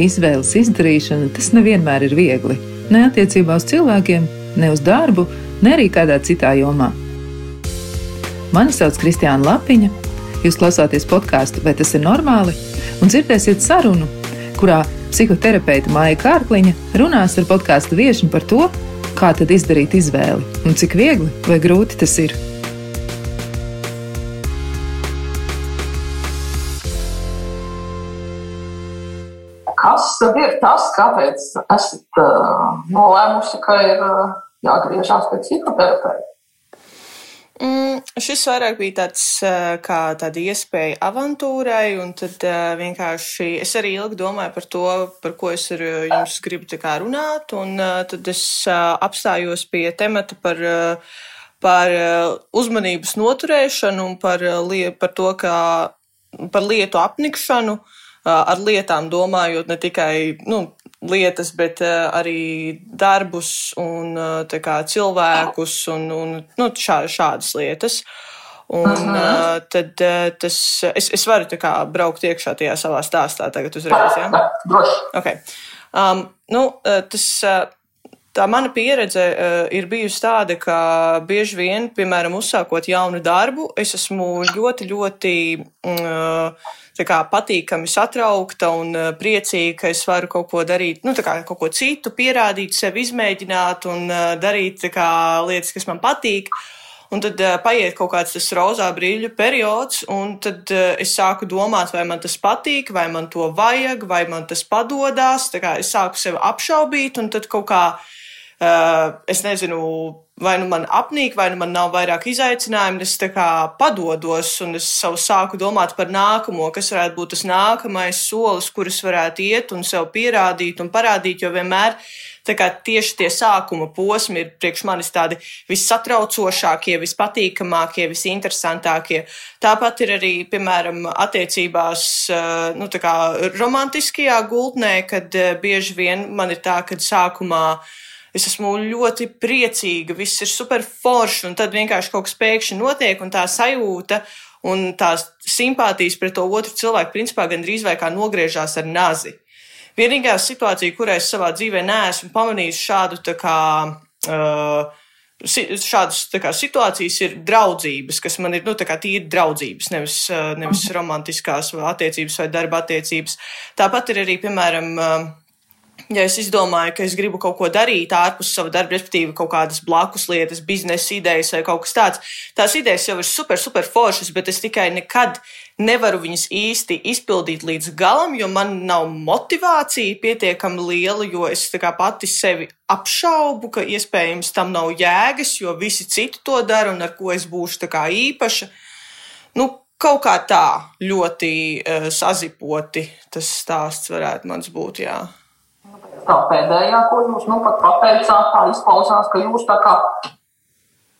Izvēles izdarīšana tas nevienmēr ir viegli. Ne attiecībā uz cilvēkiem, ne uz darbu, ne arī kādā citā jomā. Mani sauc Kristiāna Lapiņa. Jūs klausāties podkāstu, vai tas ir normāli? Un dzirdēsiet sarunu, kurā psihoterapeita Māja Kārkliņa runās ar podkāstu viesmu par to, kā tad izdarīt izvēli un cik viegli vai grūti tas ir. Tas, kāpēc esat uh, nolēmusi, ka ir uh, jāgriežās pie psihoterapeita? Mm, šis vairāk bija tāds kā tāda iespēja avantūrai, un tad vienkārši es arī ilgi domāju par to, par ko es ar jums gribu runāt, un tad es apstājos pie temata par, par uzmanības noturēšanu un par, par to, kā par lietu apnikšanu. Uh, ar lietām domājot ne tikai nu, lietas, bet arī darbus un kā, cilvēkus un, un nu, šā, šādas lietas. Un Aha. tad tas, es, es varu kā, braukt iekšā tajā savā stāstā tagad uzreiz. Ja? Okay. Um, nu, tas, tā mana pieredze uh, ir bijusi tāda, ka bieži vien, piemēram, uzsākot jaunu darbu, es esmu ļoti, ļoti uh, kā, patīkami satraukta un eh, priecīga, ka es varu kaut ko darīt, nu, kā, kaut ko citu, pierādīt, sevi izmēģināt un uh, darīt kā, lietas, kas man patīk. Un tad uh, paiet kaut kāds tas rozā brīļu periods, un tad uh, es sāku domāt, vai man tas patīk, vai man to vajag, vai man tas padodas. Es sāku sevi apšaubīt, un tad kaut kā Uh, es nezinu, vai nu man apnīk, vai nu man nav vairāk izaicinājumu. Es tā kā padodos un es savu sāku domāt par nākamo, kas varētu būt tas nākamais solis, kurus varētu iet un sev pierādīt un parādīt, jo vienmēr tieši tie sākuma posmi ir priekš manis tādi vissatraucošākie, vispatīkamākie, visinteresantākie. Tāpat ir arī, piemēram, attiecībās, uh, nu, tā kā romantiskajā gultnē, kad uh, bieži vien man ir tā, ka sākumā es esmu ļoti priecīga, viss ir super forši, un tad vienkārši kaut kas pēkšņi notiek, un tā sajūta un tās simpātijas pret to otru cilvēku principā gandrīz vai kā nogriežās ar nazi. Vienīgā situācija, kurā es savā dzīvē neesmu pamanījis šādu tā kā. Uh, Šādas kā, situācijas ir draudzības, kas man ir nu, tīri draudzības, nevis, uh, nevis romantiskās attiecības vai darba attiecības. Tāpat ir arī, piemēram, uh, ja es izdomāju, ka es gribu kaut ko darīt ārpus sava darba, respektīvi kaut kādas blakus lietas, biznesa idejas vai kaut kas tāds, tās idejas jau ir super, super foršas, bet es tikai nekad nevaru viņas īsti izpildīt līdz galam, jo man nav motivācija pietiekami liela, jo es pati sevi apšaubu, ka iespējams tam nav jēgas, jo visi citi to dara un ar ko es būšu īpaša. Nu, kaut kā tā ļoti uh, sazipoti tas stāsts varētu mans būt. Jā tā pēdējā, ko jūs nu pat pateicāt, tā izklausās, ka jūs tā kā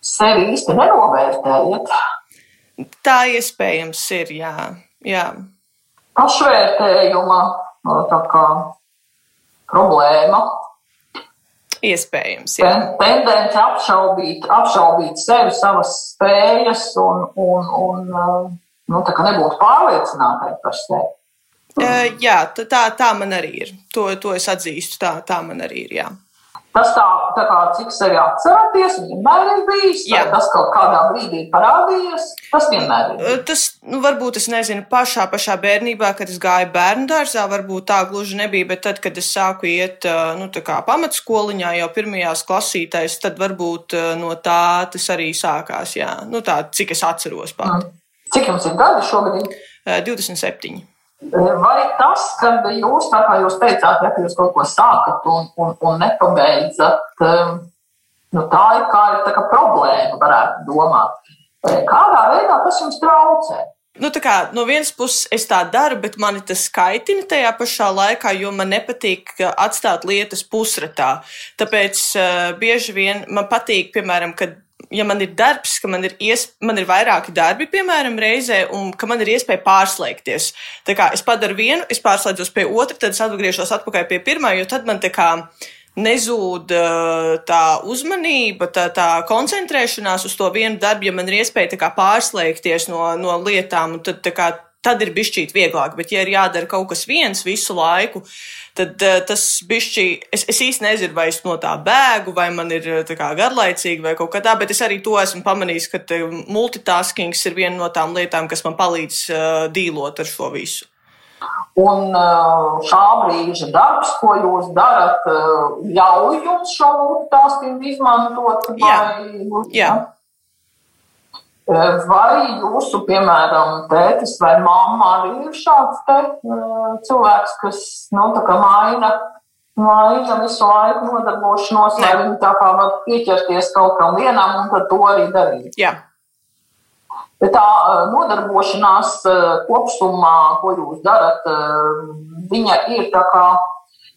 sevi īsti nenovērtējat. Tā iespējams ir, jā. jā. Pašvērtējuma tā kā problēma. Iespējams, jā. Tendence apšaubīt, apšaubīt sevi, savas spējas un, un, un nu, tā kā nebūt pārliecinātai par sevi. Uh, jā, tā, tā man arī ir. To, to es atzīstu. Tā, tā man arī ir. Jā. Tas tā, tā kā cik sevi atceraties, vienmēr ir bijis. Jā. Tas kaut kādā brīdī parādījies. Tas vienmēr ir. Bijis. Tas, nu, varbūt es nezinu, pašā, pašā bērnībā, kad es gāju bērnu dārzā, varbūt tā gluži nebija, bet tad, kad es sāku iet, nu, tā kā pamatskoliņā jau pirmajās klasītēs, tad varbūt no tā tas arī sākās, jā. Nu, tā, cik es atceros pat. Mm. Cik jums ir gadi šobrīd? 27. Vai tas, ka jūs, tā kā jūs teicāt, ja jūs kaut ko sākat un, un, un nepabeidzat, um, nu, tā ir kā, tā kā problēma, varētu domāt. Kādā veidā tas jums traucē? Nu, kā, no vienas puses es tā daru, bet man tas kaitina tajā pašā laikā, jo man nepatīk atstāt lietas pusratā. Tāpēc uh, bieži vien man patīk, piemēram, kad ja man ir darbs, ka man ir, ies, man ir vairāki darbi, piemēram, reizē, un ka man ir iespēja pārslēgties. Tā kā es padaru vienu, es pārslēdzos pie otra, tad es atgriežos atpakaļ pie pirmā, jo tad man tā kā nezūd tā uzmanība, tā, tā koncentrēšanās uz to vienu darbu, ja man ir iespēja kā, pārslēgties no, no lietām. Tad kā, tad ir bišķīt vieglāk. Bet, ja ir jādara kaut kas viens visu laiku, tad uh, tas bišķī, es, es īsti nezinu, vai es no tā bēgu, vai man ir kā, garlaicīgi vai kaut kā tā, bet es arī to esmu pamanījis, ka multitaskings ir viena no tām lietām, kas man palīdz uh, dīlot ar šo visu. Un šā brīža darbs, ko jūs darat, ļauj jums šo multitasking izmantot? Vai, Jā. Jā. Vai jūsu, piemēram, tētis vai mamma arī ir šāds te, cilvēks, kas nu, maina, maina visu laiku nodarbošanos, lai viņi tā kā var pieķerties kaut kam vienam un tad to arī darīt? Jā. Tā nodarbošanās kopumā, ko jūs darat, viņa ir tā kā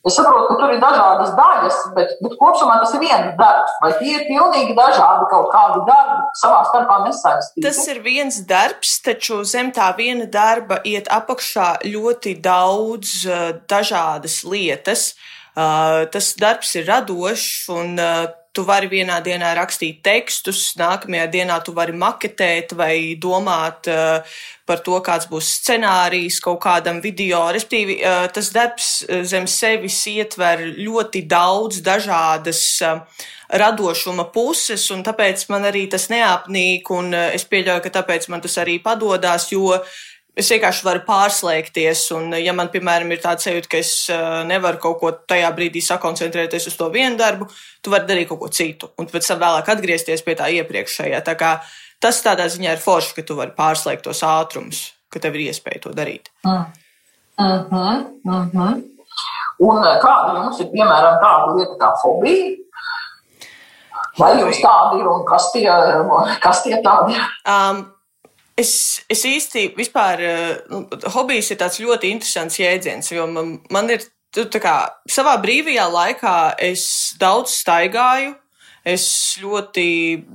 Es saprotu, ka tur ir dažādas daļas, bet, bet kopumā tas ir viens darbs. Vai tie ir pilnīgi dažādi kaut kādi darbi, savā starpā nesaistīti? Tas ir viens darbs, taču zem tā viena darba iet apakšā ļoti daudz uh, dažādas lietas. Uh, tas darbs ir radošs un uh, tu vari vienā dienā rakstīt tekstus, nākamajā dienā tu vari maketēt vai domāt uh, par to, kāds būs scenārijs kaut kādam video. Respektīvi, uh, tas darbs uh, zem sevis ietver ļoti daudz dažādas uh, radošuma puses, un tāpēc man arī tas neapnīk, un uh, es pieļauju, ka tāpēc man tas arī padodās, jo Es vienkārši varu pārslēgties, un, ja man, piemēram, ir tāds sajūta, ka es nevaru kaut ko tajā brīdī sakoncentrēties uz to vienu darbu, tu vari darīt kaut ko citu, un pēc tam vēlāk atgriezties pie tā iepriekšējā. Tā kā tas tādā ziņā ir forši, ka tu vari pārslēgt tos ātrumus, ka tev ir iespēja to darīt. Mm -hmm, mm -hmm. Un kāda jums ir, piemēram, tāda lieta kā fobija? Vai jums tāda ir un kas tie, kas tie tādi ir? Um, Es, es īsti vispār, eh, nu, hobijs ir tāds ļoti interesants jēdziens, jo man, man ir, tā kā savā brīvajā laikā es daudz staigāju, es ļoti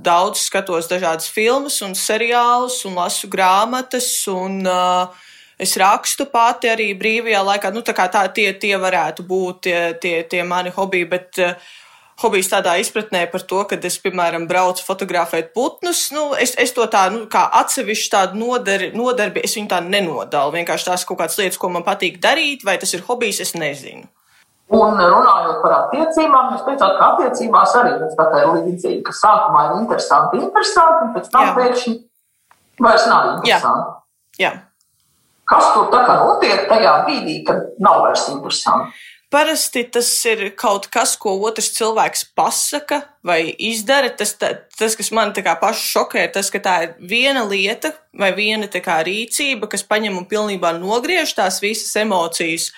daudz skatos dažādas filmas un seriālus un lasu grāmatas un uh, es rakstu pati arī brīvajā laikā. Nu, tā kā tā, tie, tie varētu būt tie, tie, tie mani hobiji, bet uh, hobijs tādā izpratnē par to, ka es, piemēram, braucu fotografēt putnus. Nu, es, es to tā, nu, kā atsevišķu tādu nodarbi, nodarbi, es viņu tā nenodalu. Vienkārši tās kaut kādas lietas, ko man patīk darīt, vai tas ir hobijs, es nezinu. Un runājot par attiecībām, jūs teicāt, ka attiecībās arī mums tā ir līdzīga, ka sākumā ir interesanti, interesanti, un pēc tam pēkšņi vairs nav interesanti. Jā. Jā. Kas tur tā kā notiek tajā brīdī, kad nav vairs interesanti? Parasti tas ir kaut kas, ko otrs cilvēks pasaka vai izdara. Tas, tā, tas kas man pašu šokē, ir tas, ka tā ir viena lieta vai viena kā, rīcība, kas paņem un pilnībā nogriež tās visas emocijas.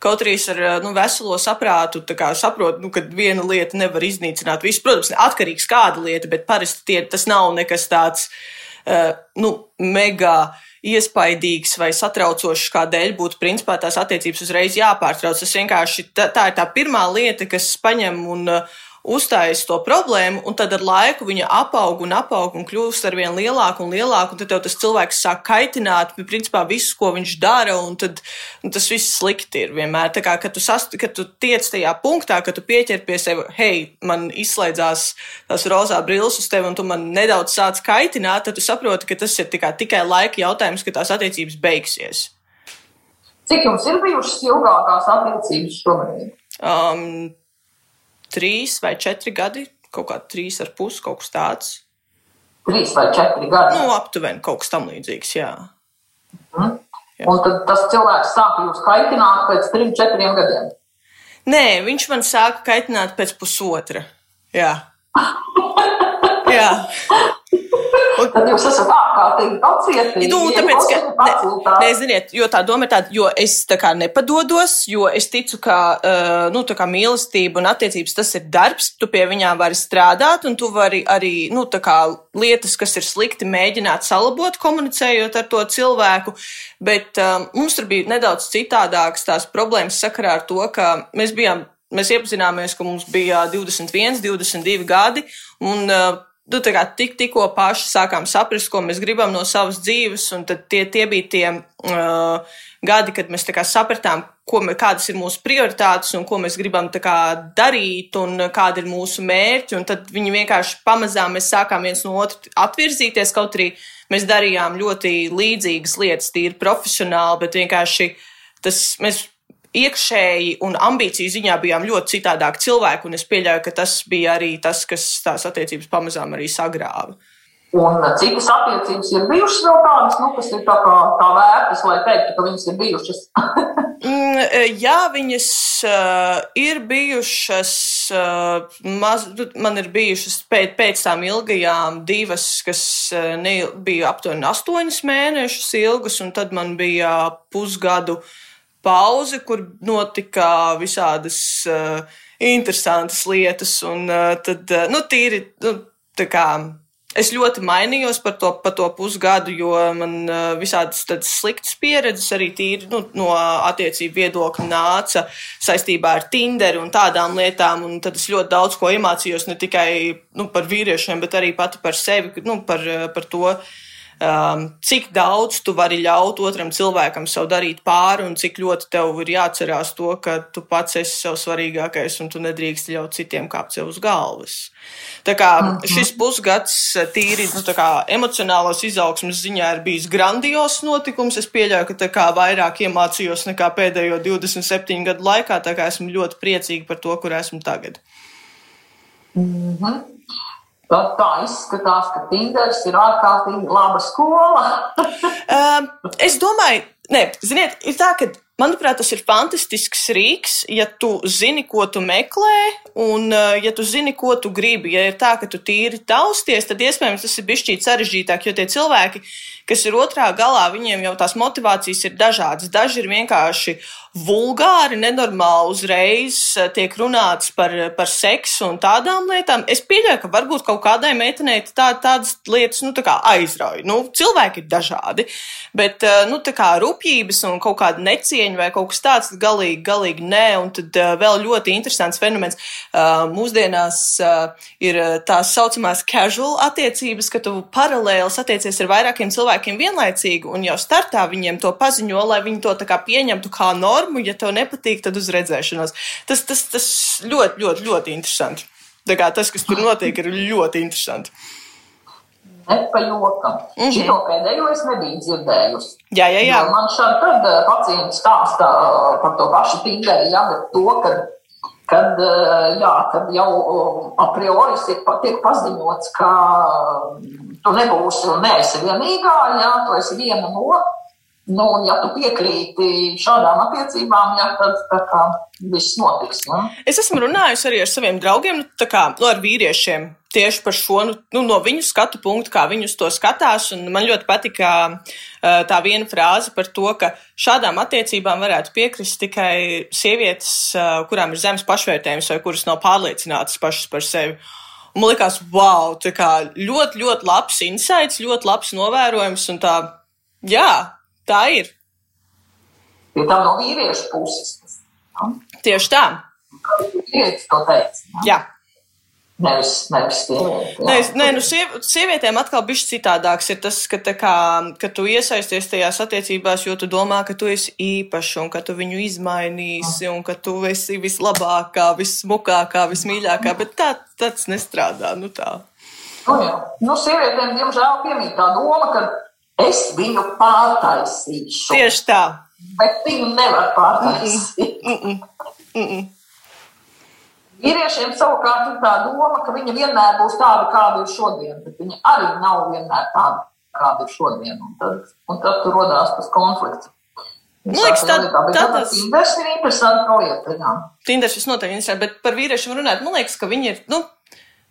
Kaut arī es ar nu, veselo saprātu kā, saprotu, nu, ka viena lieta nevar iznīcināt visu. Protams, atkarīgs kāda lieta, bet parasti tie, tas nav nekas tāds uh, nu, mega iespaidīgs vai satraucošs, kādēļ būtu principā tās attiecības uzreiz jāpārtrauc. Tas vienkārši tā, tā ir tā pirmā lieta, kas paņem un uh, uzstājas to problēmu, un tad ar laiku viņa apaug un apaug un kļūst ar vien lielāku un lielāku, un tad tev tas cilvēks sāk kaitināt, principā visu, ko viņš dara, un tad un tas viss slikti ir vienmēr. Tā kā, kad tu, sast, kad tu tiec tajā punktā, kad tu pieķer pie sevi, hei, man izslēdzās tās rozā brilles uz tevi, un tu man nedaudz sāc kaitināt, tad tu saproti, ka tas ir tikai, tikai laika jautājums, ka tās attiecības beigsies. Cik jums ir bijušas ilgākās attiecības šobrīd? Um, trīs vai četri gadi, kaut kā trīs ar pusi, kaut kas tāds. Trīs vai četri gadi? Nu, aptuveni kaut kas tam līdzīgs, jā. Mm. jā. Un tad tas cilvēks sāka jūs kaitināt pēc trim, četriem gadiem? Nē, viņš man sāka kaitināt pēc pusotra. Jā. jā. Tad jūs esat ārkārtīgi pacietīgi. Nu, tāpēc, ka, ne, ne, ziniet, jo tā doma ir tāda, jo es tā kā nepadodos, jo es ticu, ka, uh, nu, tā kā mīlestība un attiecības tas ir darbs, tu pie viņām vari strādāt, un tu vari arī, nu, tā kā lietas, kas ir slikti, mēģināt salabot, komunicējot ar to cilvēku, bet um, mums tur bija nedaudz citādākas tās problēmas sakarā ar to, ka mēs bijām mēs iepazināmies, ka mums bija 21, 22 gadi, un uh, nu, tik, tikko paši sākām saprast, ko mēs gribam no savas dzīves, tie, tie bija tie uh, gadi, kad mēs sapratām, ko, mē, kādas ir mūsu prioritātes un ko mēs gribam kā, darīt un kādi ir mūsu mērķi. Tad viņi vienkārši pamazām mēs sākām viens no otra atvirzīties, kaut arī mēs darījām ļoti līdzīgas lietas, tīri profesionāli, bet vienkārši tas mēs iekšēji un ambīciju ziņā bijām ļoti citādāk cilvēki, un es pieļauju, ka tas bija arī tas, kas tās attiecības pamazām arī sagrāva. Un citas attiecības ir bijušas vēl tādas, nu, kas ir tā kā tā vērtas, lai teiktu, ka viņas ir bijušas. Mm, e, jā, viņas uh, ir bijušas, uh, maz, nu, man ir bijušas pēc, pēc tām ilgajām divas, kas uh, ne, bija aptuveni astoņas mēnešus ilgas, un tad man bija pusgadu pauze, kur notika visādas uh, interesantas lietas, un uh, tad, uh, nu, tīri, nu, tā kā Es ļoti mainījos par to, par to pusgadu, jo man uh, visādas sliktas pieredzes arī tīri nu, no attiecību viedokļa nāca saistībā ar Tinderu un tādām lietām. Un tad es ļoti daudz ko iemācījos ne tikai nu, par vīriešiem, bet arī pati par sevi, nu, par, par to, uh, um, cik daudz tu vari ļaut otram cilvēkam sev darīt pāri, un cik ļoti tev ir jāatcerās to, ka tu pats esi sev svarīgākais, un tu nedrīkst ļaut citiem kāpt sev uz galvas. Tā kā mhm. šis pusgads tīri nu, emocionālos izaugsmas ziņā ir bijis grandios notikums. Es pieļauju, ka kā vairāk iemācījos nekā pēdējo 27 gadu laikā, tā kā esmu ļoti priecīga par to, kur esmu tagad. Mm -hmm. Tad tā izskatās, ka Tinders ir ārkārtīgi laba skola. um, es domāju, ne, ziniet, ir tā, ka, manuprāt, tas ir fantastisks rīks, ja tu zini, ko tu meklē, un uh, ja tu zini, ko tu gribi. Ja ir tā, ka tu tīri tausties, tad iespējams tas ir bijis sarežģītāk, jo tie cilvēki, kas ir otrā galā, viņiem jau tās motivācijas ir dažādas. Daži ir vienkārši vulgāri, nenormāli uzreiz eh, tiek runāts par, par seksu un tādām lietām. Es pieļauju, ka varbūt kaut kādai meitenei tā, tādas lietas nu, tā aizrauja. Nu, cilvēki ir dažādi, bet eh, nu, rupjības un kaut kāda necieņa vai kaut kas tāds galīgi, galīgi nē. Un tad eh, vēl ļoti interesants fenomens mūsdienās ir tās saucamās casual attiecības, ka tu paralēli satiecies ar vairākiem cilvēkiem vienlaicīgi un jau startā viņiem to paziņo, lai viņi to pieņemtu kā normu ja tev nepatīk, tad uz redzēšanos. Tas, tas, tas ļoti, ļoti, ļoti interesanti. Tā kā tas, kas tur notiek, ir ļoti interesanti. Nepajokam. Mm -hmm. Šito pēdējo es nebiju dzirdējusi. Jā, jā, jā. Man šādi tad eh, pacienti stāsta eh, par to pašu Tinderi, jā, bet to, ka kad, eh, jā, kad jau a priori tiek paziņots, ka tu nebūsi un neesi vienīgā, jā, tu esi viena no, Nu, un, ja tu piekrīti šādām attiecībām, ja, tad tā kā viss notiks. Ne? Es esmu runājusi arī ar saviem draugiem, nu, kā, nu, ar vīriešiem. Tieši par šo, nu, nu, no viņu skatu punktu, kā viņi to skatās. Man ļoti patika tā viena frāze par to, ka šādām attiecībām varētu piekrist tikai sievietes, kurām ir zemes pašvērtējums vai kuras nav pārliecinātas pašas par sevi. Un man liekas, wow, tā kā ļoti, ļoti labs insights, ļoti labs novērojums tā, jā, Tā ir. Jo tam no vīriešu puses. Ja? Tieši tā. Vīrietis to teica. Ja? Jā. Nevis, nevis sieviete. Nē, nē, nu siev, sievietēm atkal bija citādāks. Ir tas, ka, kā, ka tu iesaisties tajās attiecībās, jo tu domā, ka tu esi īpašs un ka tu viņu izmainīsi un ka tu esi vislabākā, vissmukākā, vismīļākā. Bet tā tas nestrādā. Nu, tā. Nu, jā. nu, sievietēm, diemžēl, piemīt tā doma, ka Es viņu pārtaisīšu. Tieši tā. Bet viņu nevar pārtaisīt. Mm -mm. Mm -mm. Vīriešiem savukārt ir tā doma, ka viņa vienmēr būs tāda, kāda ir šodien, bet viņa arī nav vienmēr tāda, kāda ir šodien. Un tad, un tad tur rodās tas konflikts. Man liekas, tā, tā, tā tas ir interesanti projekti. Tinders visnotaļ interesanti, bet par vīriešiem runāt, man liekas, ka viņi ir, nu,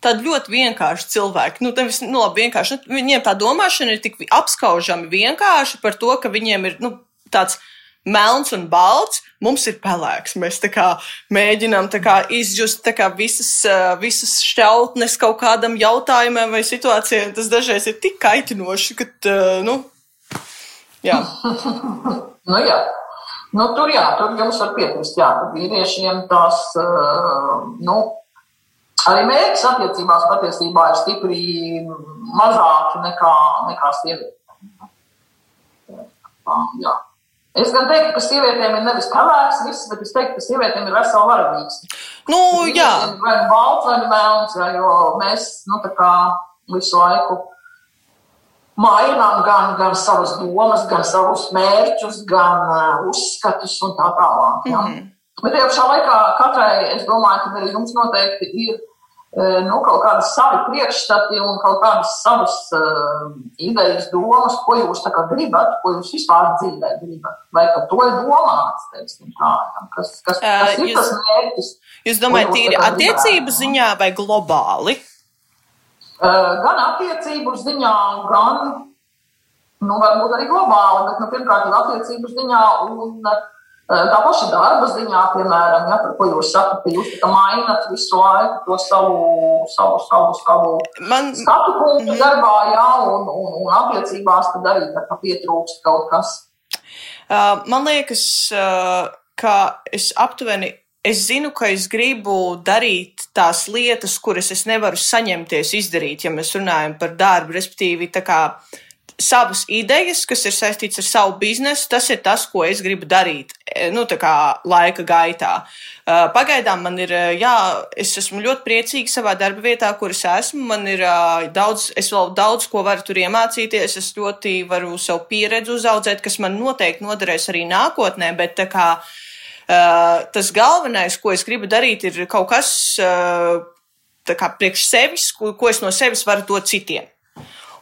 tādi ļoti vienkārši cilvēki. Nu, nevis, nu, labi, vienkārši. Nu, viņiem tā domāšana ir tik apskaužami vienkārši par to, ka viņiem ir nu, tāds melns un balts, mums ir pelēks. Mēs tā kā mēģinām tā kā izjust tā kā visas, visas šķautnes kaut kādam jautājumam vai situācijai. Tas dažreiz ir tik kaitinoši, ka, nu, jā. nu, jā. Nu, tur jā, tur jums var piekrist, jā, vīriešiem tās, nu, Arī mērķis attiecībās patiesībā ir stipri mazāki nekā, nekā sievietēm. Jā. Es gan teiktu, ka sievietēm ir nevis pelēks viss, bet es teiktu, ka sievietēm ir vesela varavīgs. Nu, jā. Vai balts, vai melns, jo mēs, nu, tā kā visu laiku mainām gan, gan savas domas, gan savus mērķus, gan uh, uzskatus un tā tālāk. Ja? Mm -hmm. Bet tajā pašā laikā katrai, es domāju, ka arī jums noteikti ir nu, kaut kādi savi priekšstati un kaut kādas savas uh, idejas, domas, ko jūs gribat, ko jūs vispār dzīvē gribat. Vai par to ir domāts, teiksim, tā, kas, kas, kas uh, ir jūs, tas mērķis? Jūs domājat, tīri attiecību ziņā vai globāli? Eh, gan attiecību ziņā, gan nu, varbūt arī globāli, bet nu, pirmkārt attiecību ziņā un eh, tā paša darba ziņā, piemēram, ja, par ko jūs sakat, ka jūs mainat visu laiku to savu, savu, savu, savu Man... skatu punktu darbā, jā, un, un, un attiecībās tad arī tā kā pietrūkst kaut kas. Man liekas, ka es aptuveni es zinu, ka es gribu darīt tās lietas, kuras es nevaru saņemties izdarīt, ja mēs runājam par darbu, respektīvi, tā kā savas idejas, kas ir saistīts ar savu biznesu, tas ir tas, ko es gribu darīt, e, nu, laika gaitā. Pagaidām man ir, jā, es esmu ļoti priecīga savā darba vietā, kur es esmu. Man ir daudz, es vēl daudz ko varu tur iemācīties, es ļoti varu savu pieredzi uzaudzēt, kas man noteikti noderēs arī nākotnē, bet kā tas galvenais, ko es gribu darīt, ir kaut kas kā priekš sevis, ko, ko es no sevis varu dot citiem.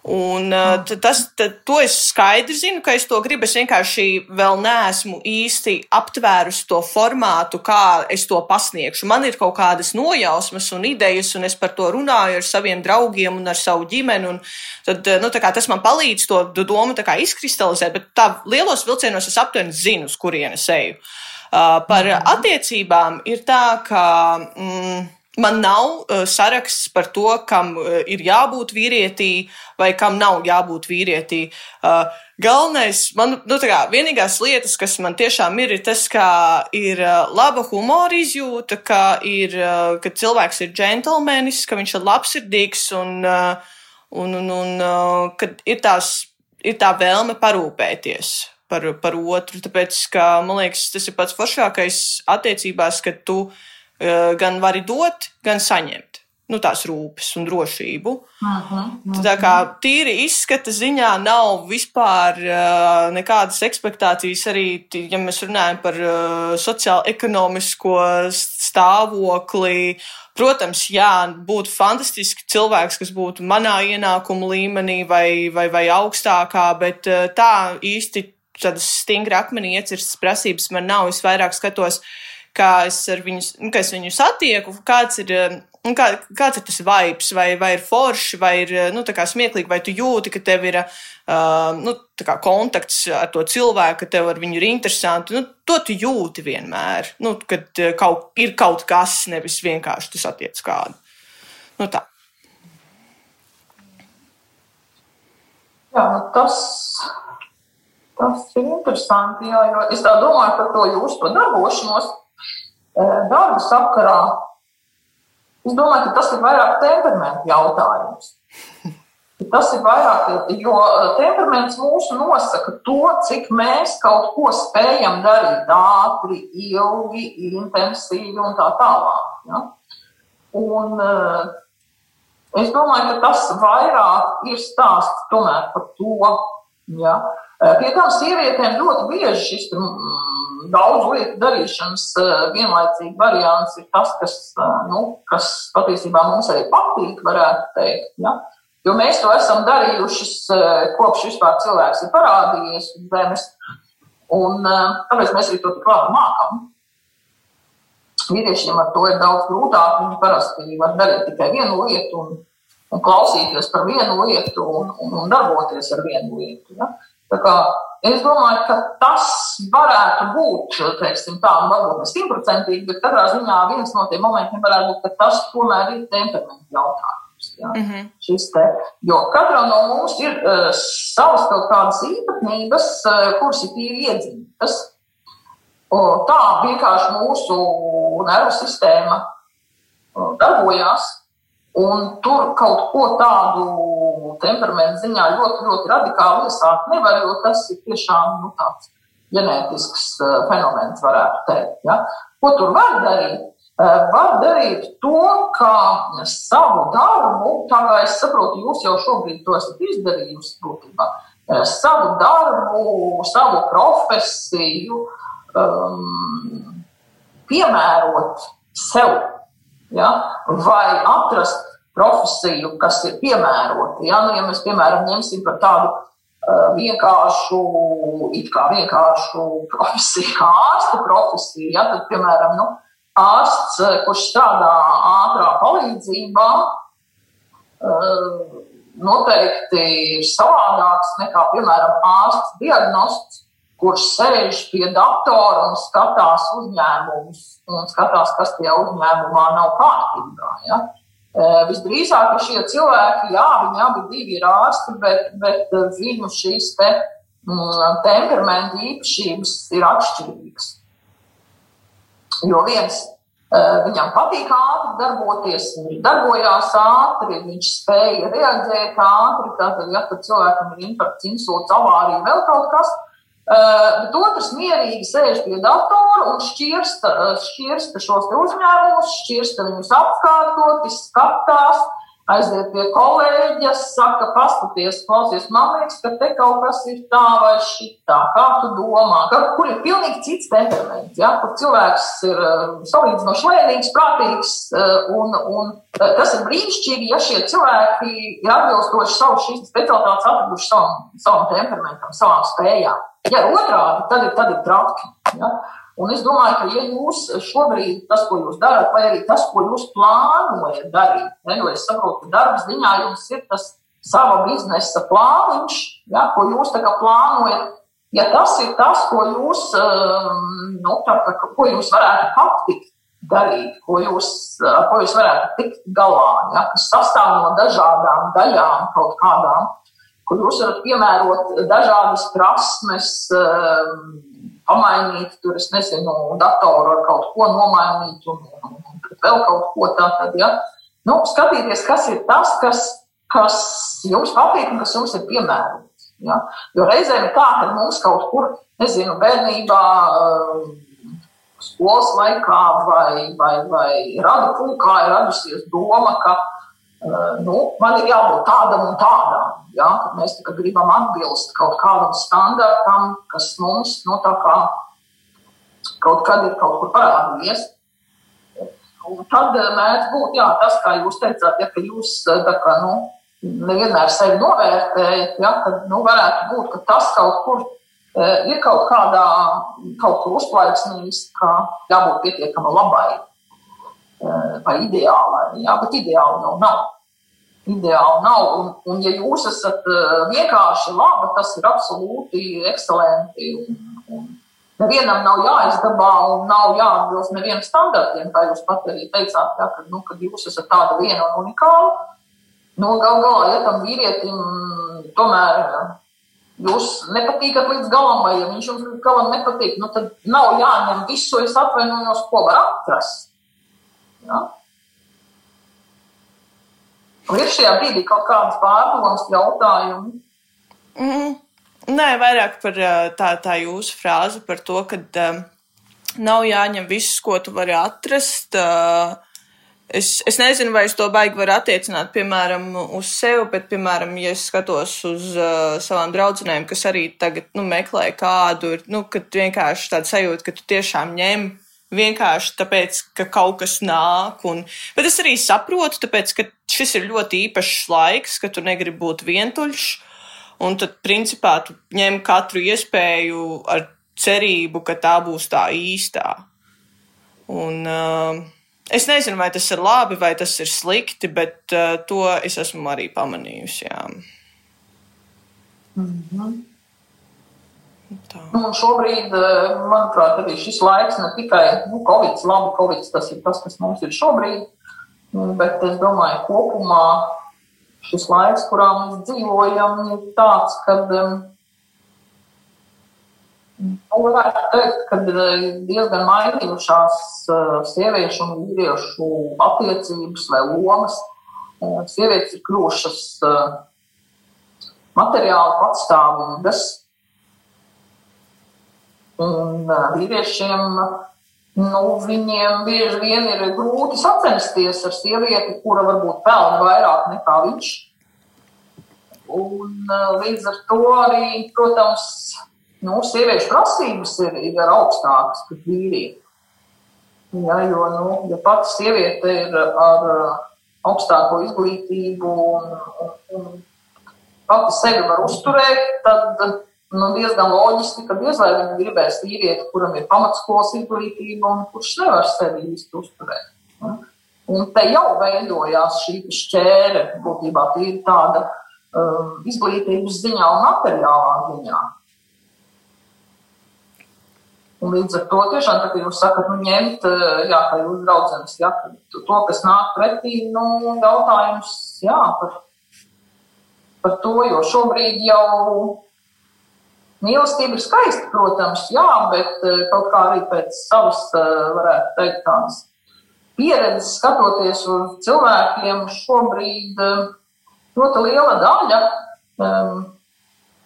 Un uh, tas, tad, to es skaidri zinu, ka es to gribu. Es vienkārši vēl neesmu īsti aptvērusi to formātu, kā es to pasniegšu. Man ir kaut kādas nojausmas un idejas, un es par to runāju ar saviem draugiem un ar savu ģimeni. Tad, nu, tas man palīdz to domu izkristalizēt, bet tā lielos vilcienos es aptuveni zinu, uz kurienes eju. Uh, Uh, par attiecībām ir tā, ka. Mm, Man nav uh, saraksts par to, kam uh, ir jābūt vīrietī vai kam nav jābūt vīrietī. Uh, galvenais, man, nu, kā vienīgās lietas, kas man tiešām ir, ir tas, ka ir uh, laba humora izjūta, ka, ir, uh, ka cilvēks ir džentlmenis, ka viņš ir labsirdīgs un, uh, un, un, un uh, ka ir, tās, ir tā vēlme parūpēties par, par otru. Tāpēc, ka, man liekas, tas ir pats foršākais attiecībās, ka tu uh, gan vari dot, gan saņemt. Nu, tās rūpes un drošību. Uh uh -huh. Tā kā tīri izskata ziņā nav vispār uh, nekādas expectācijas arī, ja mēs runājam par uh, sociālo-ekonomisko stāvokli. Protams, jā, būtu fantastiski cilvēks, kas būtu manā ienākuma līmenī vai, vai, vai augstākā, bet uh, tā īsti tādas stingri akmenī iecirstas prasības man nav. Es vairāk skatos, kā es, viņu, nu, kā es viņu satieku, kāds ir. Nu, kā, kāds ir tas vibes, vai, vai ir forši, vai ir nu, smieklīgi, vai tu jūti, ka tev ir uh, nu, kontakts ar to cilvēku, ka tev ar viņu ir interesanti. Nu, to tu jūti vienmēr, nu, kad kaut, ir kaut kas, nevis vienkārši tu satiec kādu. Nu, tā. Jā, nu, tas Tas ir interesanti, jā, es domāju par to jūsu darbošanos darba sakarā. Es domāju, ka tas ir vairāk temperamentu jautājums. Tas ir vairāk, jo temperaments mūsu nosaka to, cik mēs kaut ko spējam darīt ātri, ilgi, intensīvi un tā tālāk. Ja? Un, es domāju, ka tas vairāk ir stāsts tomēr par to, ja? Pie tam sievietēm ļoti bieži šis mm, daudz lietu darīšanas vienlaicīgi variants ir tas, kas, nu, kas patiesībā mums arī patīk, varētu teikt. Ja? Jo mēs to esam darījuši kopš vispār cilvēks ir parādījies uz zemes, un tāpēc mēs arī to tik labi mākam. Vīriešiem ar to ir daudz grūtāk. Viņi parasti var darīt tikai vienu lietu un, un klausīties par vienu lietu un, un, un darboties ar vienu lietu. Ja? Es domāju, ka tas varētu būt, teiksim, tā, varbūt ne simtprocentīgi, bet katrā ziņā viens no tiem momentiem varētu būt, ka tas tomēr ir temperamenta jautājums. Ja? Mm -hmm. te, jo katram no mums ir uh, savas kaut kādas īpatnības, uh, kuras ir tīri iedzimtas. Tā vienkārši mūsu nervu sistēma uh, darbojās. Un tur kaut ko tādu temperamentu ziņā ļoti, ļoti radikāli iesākt nevar, jo tas ir tiešām nu, tāds ģenētisks uh, fenomens, varētu teikt. Ja? Ko tur var darīt? var darīt to, ka savu darbu, tā kā es saprotu, jūs jau šobrīd to esat izdarījusi būtībā, savu darbu, savu profesiju um, piemērot sev, ja? vai atrast profesiju, kas ir piemērota. Ja, nu, ja mēs, piemēram, ņemsim par tādu uh, vienkāršu, it kā vienkāršu profesiju, ārsta profesiju, ja, tad, piemēram, nu, ārsts, eh, kurš strādā ātrā palīdzībā, eh, noteikti ir savādāks nekā, piemēram, ārsts diagnosts, kurš sēž pie datora un skatās uzņēmumus un skatās, kas tajā uzņēmumā nav kārtībā. Ja? Eh, visdrīzāk, šie cilvēki, jā, viņi abi divi ir ārsti, bet, bet viņu šīs te, mm, temperamenta īpašības ir atšķirīgas. Jo viens eh, viņam patīk ātri darboties, viņš darbojās ātri, viņš spēja reaģēt ātri. Tātad, ja tur cilvēkam ir infarkts, insults, avārija, vēl kaut kas, eh, bet otrs mierīgi sēž pie datora un šķirsta, eh, šķirsta šos uzņēmumus, šķirsta viņus apkārtot, skatās aiziet pie kolēģis, saka, paskaties, klausies, man liekas, ka te kaut kas ir tā vai šitā, kā tu domā, ka, kur ir pilnīgi cits temperaments, ja, kur cilvēks ir uh, salīdzinoši lēnīgs, prātīgs, uh, un, un uh, tas ir brīnišķīgi, ja šie cilvēki ir atbilstoši savu šīs specialitātes atraduši savam, savam temperamentam, savām spējām. Ja otrādi, tad ir, tad ir traki. Ja. Un es domāju, ka, ja jūs šobrīd tas, ko jūs darat, vai arī tas, ko jūs plānojat darīt, ne, jo es saprotu, ka darbs ziņā jums ir tas sava biznesa plāniņš, ja, ko jūs plānojat. Ja tas ir tas, ko jūs, um, nu, tā, ko jūs varētu patikt darīt, ko jūs, ar ko jūs varētu tikt galā, ja, kas sastāv no dažādām daļām kaut kādām, kur jūs varat piemērot dažādas prasmes, um, pamainīt, tur es nezinu, datoru ar kaut ko nomainīt un, un, un vēl kaut ko tādu. Ja? Nu, skatīties, kas ir tas, kas, kas jums patīk un kas jums ir piemērots. Ja? Jo reizēm ir tā, ka mums kaut kur, nezinu, bērnībā, skolas laikā vai, vai, vai radu pulkā ir radusies doma, ka nu, man ir jābūt tādam un tādam. Ja, kad mēs gribam atbilst kaut kādam standartam, kas mums nu, kā, kaut kad ir kaut kur parādījies. Un tad mēdz būt jā, tas, kā jūs teicāt, ja, ka jūs kā, nu, nevienmēr sevi novērtējat, ja, tad nu, varētu būt, ka tas kaut kur ir kaut kādā, kaut kur uzplaiksnījis, ka jābūt pietiekami labai vai ideālai. Jā, bet ideāli jau nav ideāli nav. Un, un ja jūs esat uh, vienkārši labi, tas ir absolūti ekscelenti. Un, un nevienam nav jāizdabā un nav jāatbilst nevienam standartiem, kā jūs pat arī teicāt, ja, kad, nu, kad jūs esat tāda viena un unikāla. Nu, gal galā, ja tam vīrietim tomēr jūs nepatīkat līdz galam, vai ja viņš jums līdz galam nepatīk, nu, tad nav jāņem visu, es atvainojos, ko var atrast. Ja? Un ir šajā brīdī kaut kādas pārdomas, jautājumi? Mm, nē, vairāk par tā, tā jūsu frāzi par to, ka um, nav jāņem viss, ko tu vari atrast. Uh, Es, es nezinu, vai es to baigi varu attiecināt, piemēram, uz sevi, bet, piemēram, ja es skatos uz uh, savām draudzenēm, kas arī tagad nu, meklē kādu, ir, nu, kad vienkārši tāda sajūta, ka tu tiešām ņem vienkārši tāpēc, ka kaut kas nāk. Un, bet es arī saprotu, tāpēc, ka šis ir ļoti īpašs laiks, ka tu negribi būt vientuļš. Un tad, principā, tu ņem katru iespēju ar cerību, ka tā būs tā īstā. Un, uh, es nezinu, vai tas ir labi vai tas ir slikti, bet uh, to es esmu arī pamanījusi. Jā. Mm -hmm. Nu, šobrīd, eh, manuprāt, arī šis laiks ne tikai nu, Covid, labi, Covid tas ir tas, kas mums ir šobrīd, nu, bet es domāju, kopumā šis laiks, kurā mēs dzīvojam, ir tāds, kad nu, varētu teikt, ka eh, diezgan mainījušās eh, sieviešu un vīriešu attiecības vai lomas. Sievietes ir kļuvušas materiāli patstāvīgas Un vīriešiem nu, viņiem bieži vien ir grūti sacensties ar sievieti, kura varbūt pelna vairāk nekā viņš. Un līdz ar to arī, protams, nu, sieviešu prasības ir, ir augstākas par vīriešu. Ja, jo, nu, ja pati sieviete ir ar augstāko izglītību un, un, un pati sevi var uzturēt, tad nu, diezgan loģiski, ka diez vai viņi gribēs vīrieti, kuram ir pamatskolas izglītība un kurš nevar sevi īsti uzturēt. Ja? Un te jau veidojās šī šķēre, būtībā tīri tāda um, izglītības ziņā un materiālā ziņā. Un līdz ar to tiešām, tā, jūs sakat, nu, ņemt, eh, jā, kā jūs draudzenes, jā, to, kas nāk pretī, nu, jautājums, jā, par, par to, jo šobrīd jau mīlestība ir skaista, protams, jā, bet eh, kaut kā arī pēc savas, eh, varētu teikt, tādas pieredzes skatoties uz cilvēkiem, šobrīd ļoti liela daļa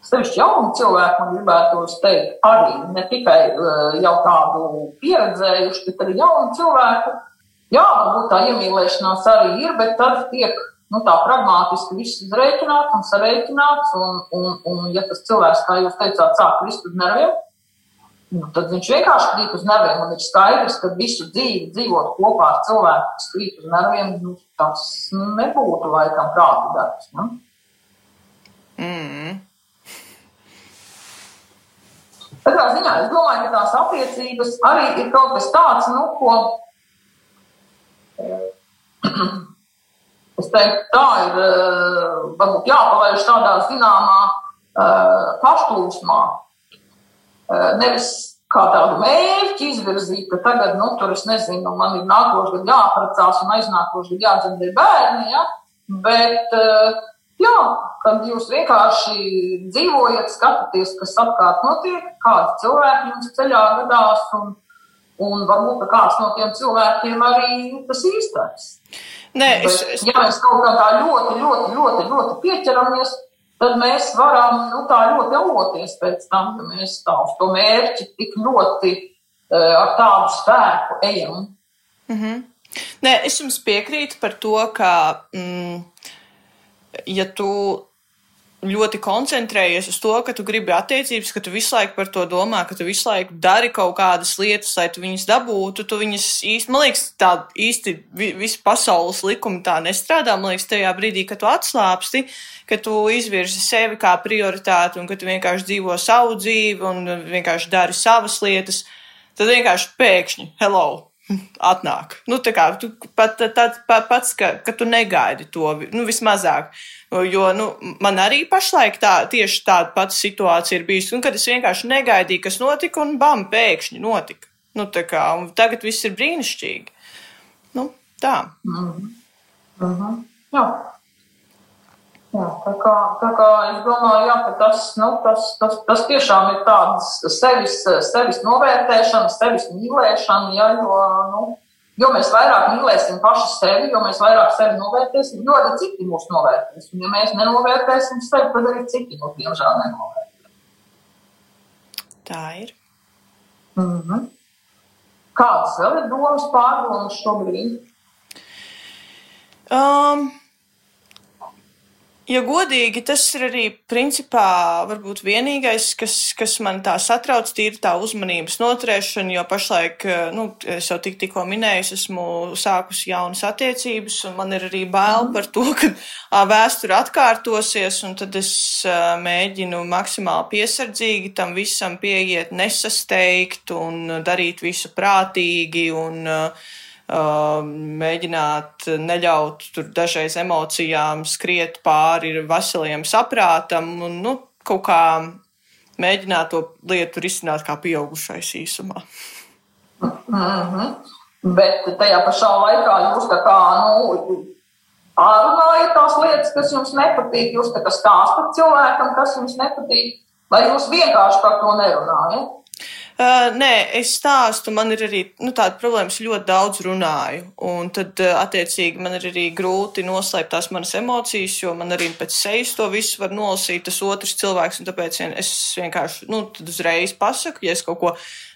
Sevišķi jaunu cilvēku, man gribētu teikt, arī ne tikai jau tādu pieredzējuši, bet arī jaunu cilvēku. Jā, varbūt tā iemīlēšanās arī ir, bet tad tiek nu, tā pragmatiski viss izreikināts un sareikināts. Un, un, un, ja tas cilvēks, kā jūs teicāt, sāk krist uz nerviem, nu, tad viņš vienkārši krīt uz nerviem. Un ir skaidrs, ka visu dzīvi dzīvot kopā ar cilvēku, kas krīt uz nerviem, nu, tas nebūtu laikam prāta darbs. Ne? Mm. Katrā ziņā es domāju, ka tās attiecības arī ir kaut kas tāds, nu, ko es teiktu, tā ir eh, varbūt jāpalaiž tādā zināmā eh, pašplūsmā. Eh, nevis kā tādu mērķi izvirzīt, ka tagad, nu, tur es nezinu, man ir nākošais gads jāprecās un aiznākošais gads jādzemdē bērni, ja? bet Jā, kad jūs vienkārši dzīvojat, skatāties, kas apkārt notiek, kādi cilvēki jums ceļā gadās, un, un varbūt kāds no tiem cilvēkiem arī tas īstais. Nē, es, es... Ja mēs kaut kā tā ļoti, ļoti, ļoti, ļoti pieķeramies, tad mēs varam nu, tā ļoti aloties pēc tam, ja mēs tā uz to mērķi tik ļoti uh, ar tādu spēku ejam. Mm -hmm. Nē, es jums piekrītu par to, ka. Mm, ja tu ļoti koncentrējies uz to, ka tu gribi attiecības, ka tu visu laiku par to domā, ka tu visu laiku dari kaut kādas lietas, lai tu viņas dabūtu, tu viņas īsti, man liekas, tā īsti visu pasaules likumi tā nestrādā. Man liekas, tajā brīdī, kad tu atslāpsti, ka tu izvirzi sevi kā prioritāti un ka tu vienkārši dzīvo savu dzīvi un vienkārši dari savas lietas, tad vienkārši pēkšņi, hello! atnāk. Nu, tā kā tu pat tāds pats, ka, ka tu negaidi to, nu, vismazāk. Jo, nu, man arī pašlaik tā, tieši tāda pati situācija ir bijusi, un kad es vienkārši negaidīju, kas notika, un bam, pēkšņi notika. Nu, kā, tagad viss ir brīnišķīgi. Nu, tā. Mm. Mm -hmm. Jā. Jā, tā, kā, tā kā es domāju, jā, ka tas, nu, tas, tas, tas tiešām ir tāds sevis, sevis novērtēšana, sevis mīlēšana, jā, jo, nu, jo mēs vairāk mīlēsim paši sevi, jo mēs vairāk sevi novērtēsim, jo arī citi mūs novērtēs. Un ja mēs nenovērtēsim sevi, tad arī citi mūs, diemžēl, nenovērtēs. Tā ir. Mm -hmm. Kādas vēl ir domas pārdomas šobrīd? Um, Ja godīgi, tas ir arī principā varbūt vienīgais, kas, kas man tā satrauc, tīri tā uzmanības noturēšana, jo pašlaik, eh, nu, es jau tik, tikko minēju, esmu sākusi jaunas attiecības, un man ir arī bail mhm. par to, ka vēsture atkārtosies, un tad es mēģinu maksimāli piesardzīgi tam visam pieiet, nesasteigt un darīt visu prātīgi un uh, mēģināt neļaut tur dažreiz emocijām skriet pāri veseliem saprātam un nu, kaut kā mēģināt to lietu risināt kā pieaugušais īsumā. Mm -hmm. Bet tajā pašā laikā jūs tā kā, nu, pārunājat tās lietas, kas jums nepatīk, jūs tā kā stāstat cilvēkam, kas jums nepatīk, vai jūs vienkārši par to nerunājat? Uh, nē, es stāstu, man ir arī nu, tāda problēma, es ļoti daudz runāju. Un tad, uh, attiecīgi, man ir arī grūti noslēpt tās manas emocijas, jo man arī pēc sejas to visu var nolasīt tas otrs cilvēks. Tāpēc es vienkārši nu, uzreiz pasaku, ja es kaut ko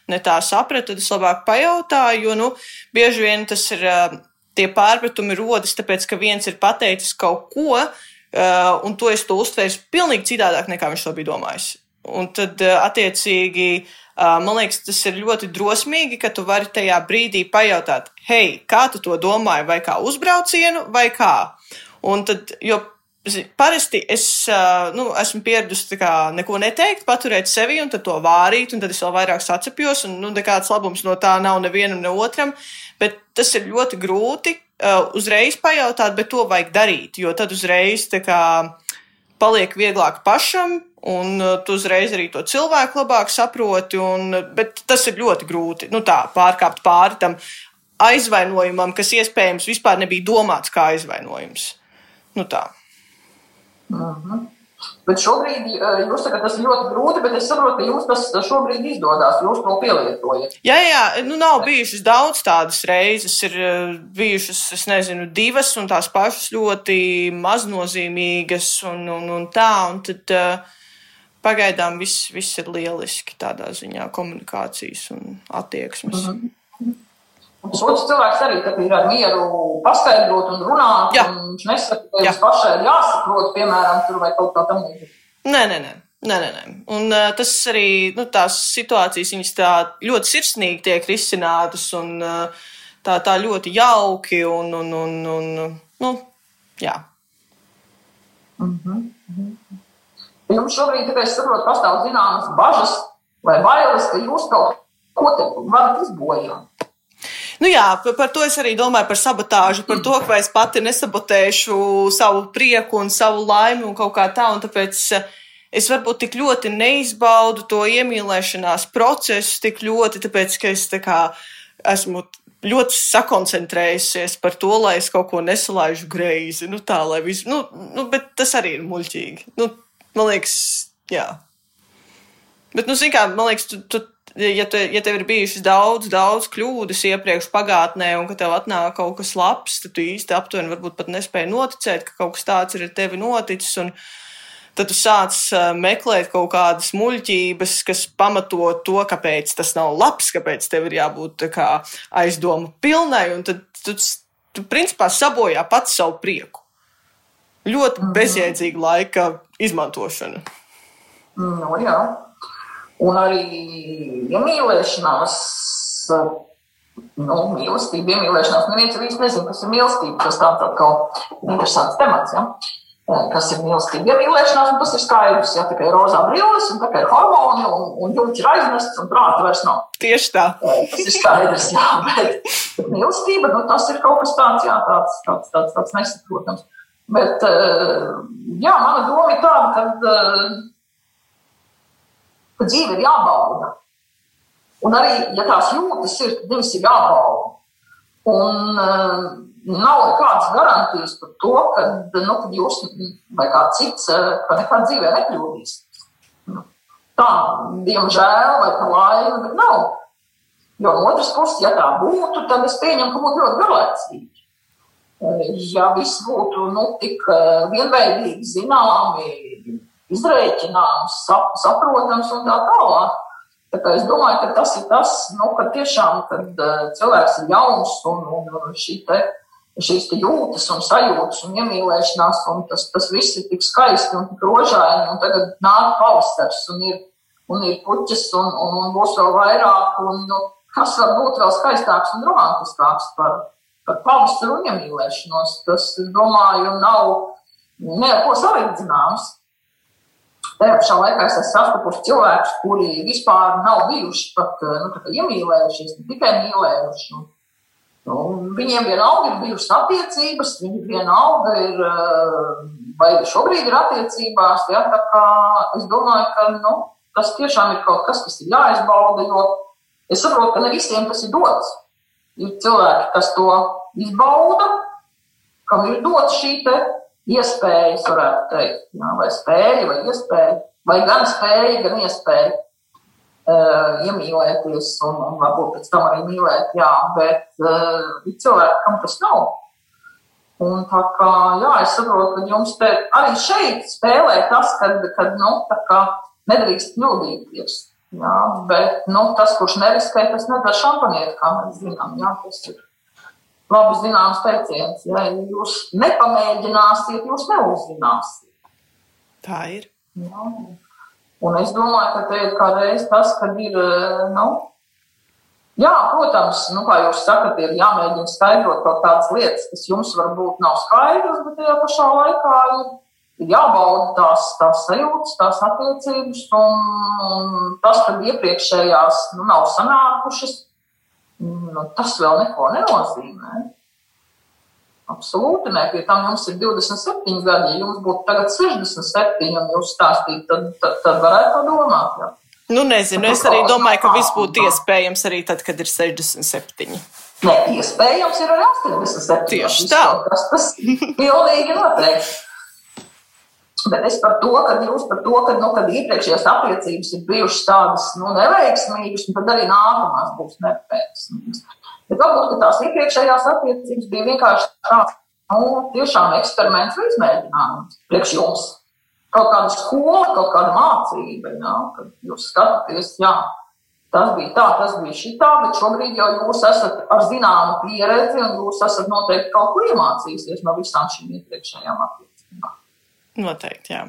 ne tā sapratu, tad es labāk pajautāju, jo, nu, bieži vien tas ir, tie pārpratumi rodas tāpēc, ka viens ir pateicis kaut ko, un to es to uztvēru pilnīgi citādāk, nekā viņš to bija domājis. Un tad, attiecīgi, man liekas, tas ir ļoti drosmīgi, ka tu vari tajā brīdī pajautāt, hei, kā tu to domāji, vai kā uzbraucienu, vai kā. Un tad, jo Parasti es nu, esmu pieradusi neko neteikt, paturēt sevi un to vārīt, un tad es vēl vairāk sacepjos, un nu, nekāds labums no tā nav nevienam, ne otram. Bet tas ir ļoti grūti uzreiz pajautāt, bet to vajag darīt, jo tad uzreiz kā, paliek vieglāk pašam, un uh, tu uzreiz arī to cilvēku labāk saproti. Un, bet tas ir ļoti grūti nu, tā, pārkāpt pāri tam aizvainojumam, kas iespējams vispār nebija domāts kā aizvainojums. Nu, tā. Mm -hmm. Bet šobrīd jūs sakat, tas ir ļoti grūti, bet es saprotu, ka jums tas šobrīd izdodas. Jūs to pielietojat. Jā, jā, nu nav bijušas daudz tādas reizes. Ir bijušas, es nezinu, divas un tās pašas ļoti maznozīmīgas un, un, un tā. Un tad pagaidām viss, viss ir lieliski tādā ziņā komunikācijas un attieksmes. Mm -hmm. Un otrs cilvēks arī ir ar mieru paskaidrot un runāt. Jā. Un viņš nesaka, ka jums pašai ir jāsaprot, piemēram, tur vai kaut kā tamlīdzīga. Nē, nē, nē. Nē, nē, nē. Un uh, tas arī nu, tās situācijas, viņas tā ļoti sirsnīgi tiek risinātas un uh, tā, tā ļoti jauki un, un, un, un nu, jā. Mm -hmm. Jums šobrīd, tāpēc es saprotu, pastāv zināmas bažas vai bailes, ka jūs kaut ko te varat izbojāt. Nu jā, par to es arī domāju, par sabotāžu, par to, ka es pati nesabotēšu savu prieku un savu laimi un kaut kā tā. Tāpēc eh, es varbūt tik ļoti neizbaudu to iemīlēšanās procesu, tik ļoti, tāpēc ka es tā kā esmu ļoti sakoncentrējusies par to, lai es kaut ko nesalaižu greizi. Nu, tā, viss, nu, nu, bet tas arī ir muļķīgi. Nu, man liekas, jā. Bet, nu, zini, kā, man liekas, tu, tu ja, te, ja tev ir bijušas daudz, daudz kļūdas iepriekš pagātnē, un ka tev atnāk kaut kas labs, tad tu īsti aptuveni varbūt pat nespēji noticēt, ka kaut kas tāds ir ar tevi noticis. Un, tad tu sāc meklēt kaut kādas muļķības, kas pamato to, kāpēc tas nav labs, kāpēc tev ir jābūt kā, aizdomu pilnai, tad tu, tu principā sabojā pats savu prieku. Ļoti mhm. bezjēdzīga laika izmantošana. Nu, jā. Un arī iemīlēšanās, nu, mīlestība, iemīlēšanās, neviens arī nezina, kas ir mīlestība. Tas tāds atkal interesants temats, ja? kas ir mīlestība. Iemīlēšanās, un tas ir skaidrs, ja tikai rozā brilles, un tikai hormoni, un, un jums ir aiznests, un prāta vairs nav. Tieši tā. Tas ir skaidrs, jā, bet mīlestība, nu, tas ir kaut kas tāds, jā, tāds, tāds, tāds, tāds nesaprotams. Bet, jā, mana doma ir tāda, ka ka dzīve ir jābauda. Un arī, ja tās jūtas ir, tad viņas ir jābauda. Un uh, nav nekādas garantijas par to, ka, nu, kad jūs vai kāds cits, ka nekad dzīvē nekļūdīs. Nu, tā, diemžēl, vai par laimi, bet nav. Jo no otras puses, ja tā būtu, tad es pieņemu, ka būtu ļoti garlaicīgi. Ja viss būtu nu, tik vienveidīgi zināmi, izreikināms, sap, saprotams un tā tālāk. Tā kā es domāju, ka tas ir tas, nu, ka tiešām, kad uh, cilvēks ir jauns un, un, un šī te, šīs te jūtas un sajūtas un iemīlēšanās, un tas, tas viss ir tik skaisti un tik rožaini, un tagad nāk pavasars un ir, un ir puķis un, un, un būs vēl vairāk, un nu, kas var būt vēl skaistāks un romantiskāks par, par pavasaru un iemīlēšanos. Tas, es domāju, nav ne ar ko salīdzināms. Tajā pašā laikā es esmu sastapusi cilvēkus, kuri vispār nav bijuši pat eh, nu, iemīlējušies, ne tikai mīlējuši. Nu, viņiem vienalga ir bijušas attiecības, viņi vienalga ir, eh, vai šobrīd ir attiecībās. Ja, es domāju, ka nu, tas tiešām ir kaut kas, kas ir jāizbauda, jo es saprotu, ka ne visiem tas ir dots. Ir cilvēki, kas to izbauda, kam ir dots šī te iespējas, varētu teikt, jā, vai spēja, vai iespēja, vai gan spēja, gan iespēja uh, iemīlēties un, un varbūt pēc tam arī mīlēt, jā, bet uh, ir cilvēki, kam tas nav. Un tā kā, jā, es saprotu, ka jums te arī šeit spēlē tas, kad, kad nu, tā kā nedrīkst kļūdīties. Jā, bet nu, tas, kurš neriskē, tas nedara šampanieti, kā mēs zinām. Jā, tas ir labi zināms teiciens. Ja jūs nepamēģināsiet, jūs neuzzināsiet. Tā ir. Jā. Un es domāju, ka te ir kādreiz tas, kad ir, nu, Jā, protams, nu, kā jūs sakat, ir jāmēģina skaidrot kaut kādas lietas, kas jums varbūt nav skaidras, bet tajā pašā laikā ir, ir jābauda tās, tās sajūtas, tās attiecības, un, un tas, ka iepriekšējās nu, nav sanākušas, nu, tas vēl neko nenozīmē. Absolūti nē, pie tam jums ir 27 gadi. Ja jums būtu tagad 67 un jūs stāstītu, tad, tad, tad varētu padomāt. Jā. Nu, nezinu, es arī domāju, ka viss būtu iespējams arī tad, kad ir 67. Nē, iespējams ir arī 87. Tieši tā. Tas, tas pilnīgi noteikti. Bet es par to, ka jūs par to, ka, nu, kad iepriekšējās attiecības ir bijušas tādas nu, neveiksmīgas, tad arī nākamās būs neveiksmīgas. Bet varbūt tās iepriekšējās attiecības bija vienkārši tāds, nu, tiešām eksperiments vai izmēģinājums priekš jums kaut kāda skola, kaut kāda mācība, jā, kad jūs skatāties, jā, tas bija tā, tas bija šitā, bet šobrīd jau jūs esat ar zināmu pieredzi un jūs esat noteikti kaut ko iemācījusies no visām šīm iepriekšējām attiecībām. Noteikti, jā.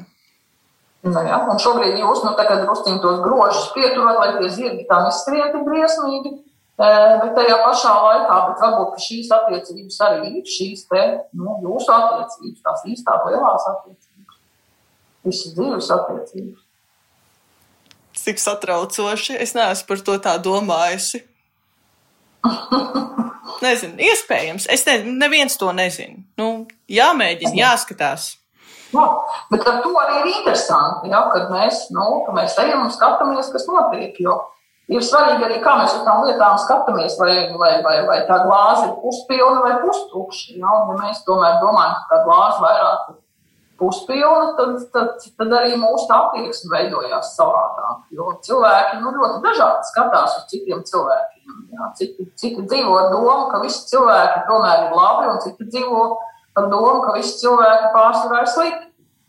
Nu, jā, un šobrīd jūs, nu, drusciņ tos grožus pieturat, lai tie zirgi tā neskrien tik briesmīgi, bet tajā pašā laikā, bet varbūt šīs attiecības arī ir šīs te, nu, jūsu attiecības, tās īstās lielās attiecības visas dzīves attiecības. Cik satraucoši. Es neesmu par to tā domājusi. nezinu, iespējams. Es nezinu, neviens to nezina. Nu, jāmēģina, jāskatās. Jā, bet ar to arī ir interesanti, ja, kad mēs, nu, ka mēs ejam un skatāmies, kas notiek. Jo ir svarīgi arī, kā mēs uz tām lietām skatāmies, vai, vai, vai, vai tā glāze ir puspilna vai pustukša. Ja, ja mēs tomēr domājam, ka tā glāze vairāk ir puspilna, tad, tad, tad arī mūsu attieksme veidojās savādāk. Jo cilvēki nu, ļoti dažādi skatās uz citiem cilvēkiem. Jā. Citi, citi dzīvo ar domu, ka visi cilvēki tomēr ir labi, un citi dzīvo ar domu, ka visi cilvēki pārsvarā ir slikti.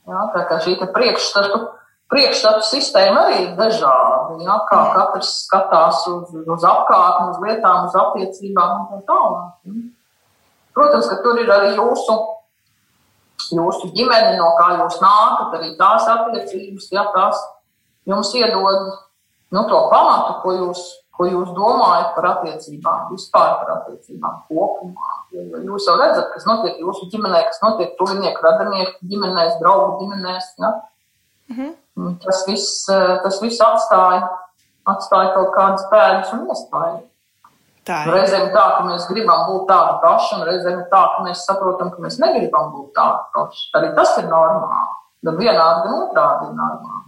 Jā, tā kā šī priekšstatu, priekšstatu sistēma arī ir dažāda. Jā, kā katrs skatās uz, uz apkārtni, uz lietām, uz attiecībām un tā tālāk. Protams, ka tur ir arī jūsu jūsu ģimene, no kā jūs nākat, arī tās attiecības, ja tās jums iedod nu, to pamatu, ko jūs, ko jūs domājat par attiecībām, vispār par attiecībām kopumā. Jo jūs jau redzat, kas notiek jūsu ģimenē, kas notiek tuvinieku, radinieku ģimenēs, draugu ģimenēs. Ja? Mm -hmm. tas, viss, tas viss atstāja, atstāja kaut kādas pēdas un iespējas. Reizēm tā, ka mēs gribam būt tādi paši, un reizēm tā, ka mēs saprotam, ka mēs negribam būt tādi paši. Arī tas ir normāli. Gan vienādi, gan otrādi ir normāli.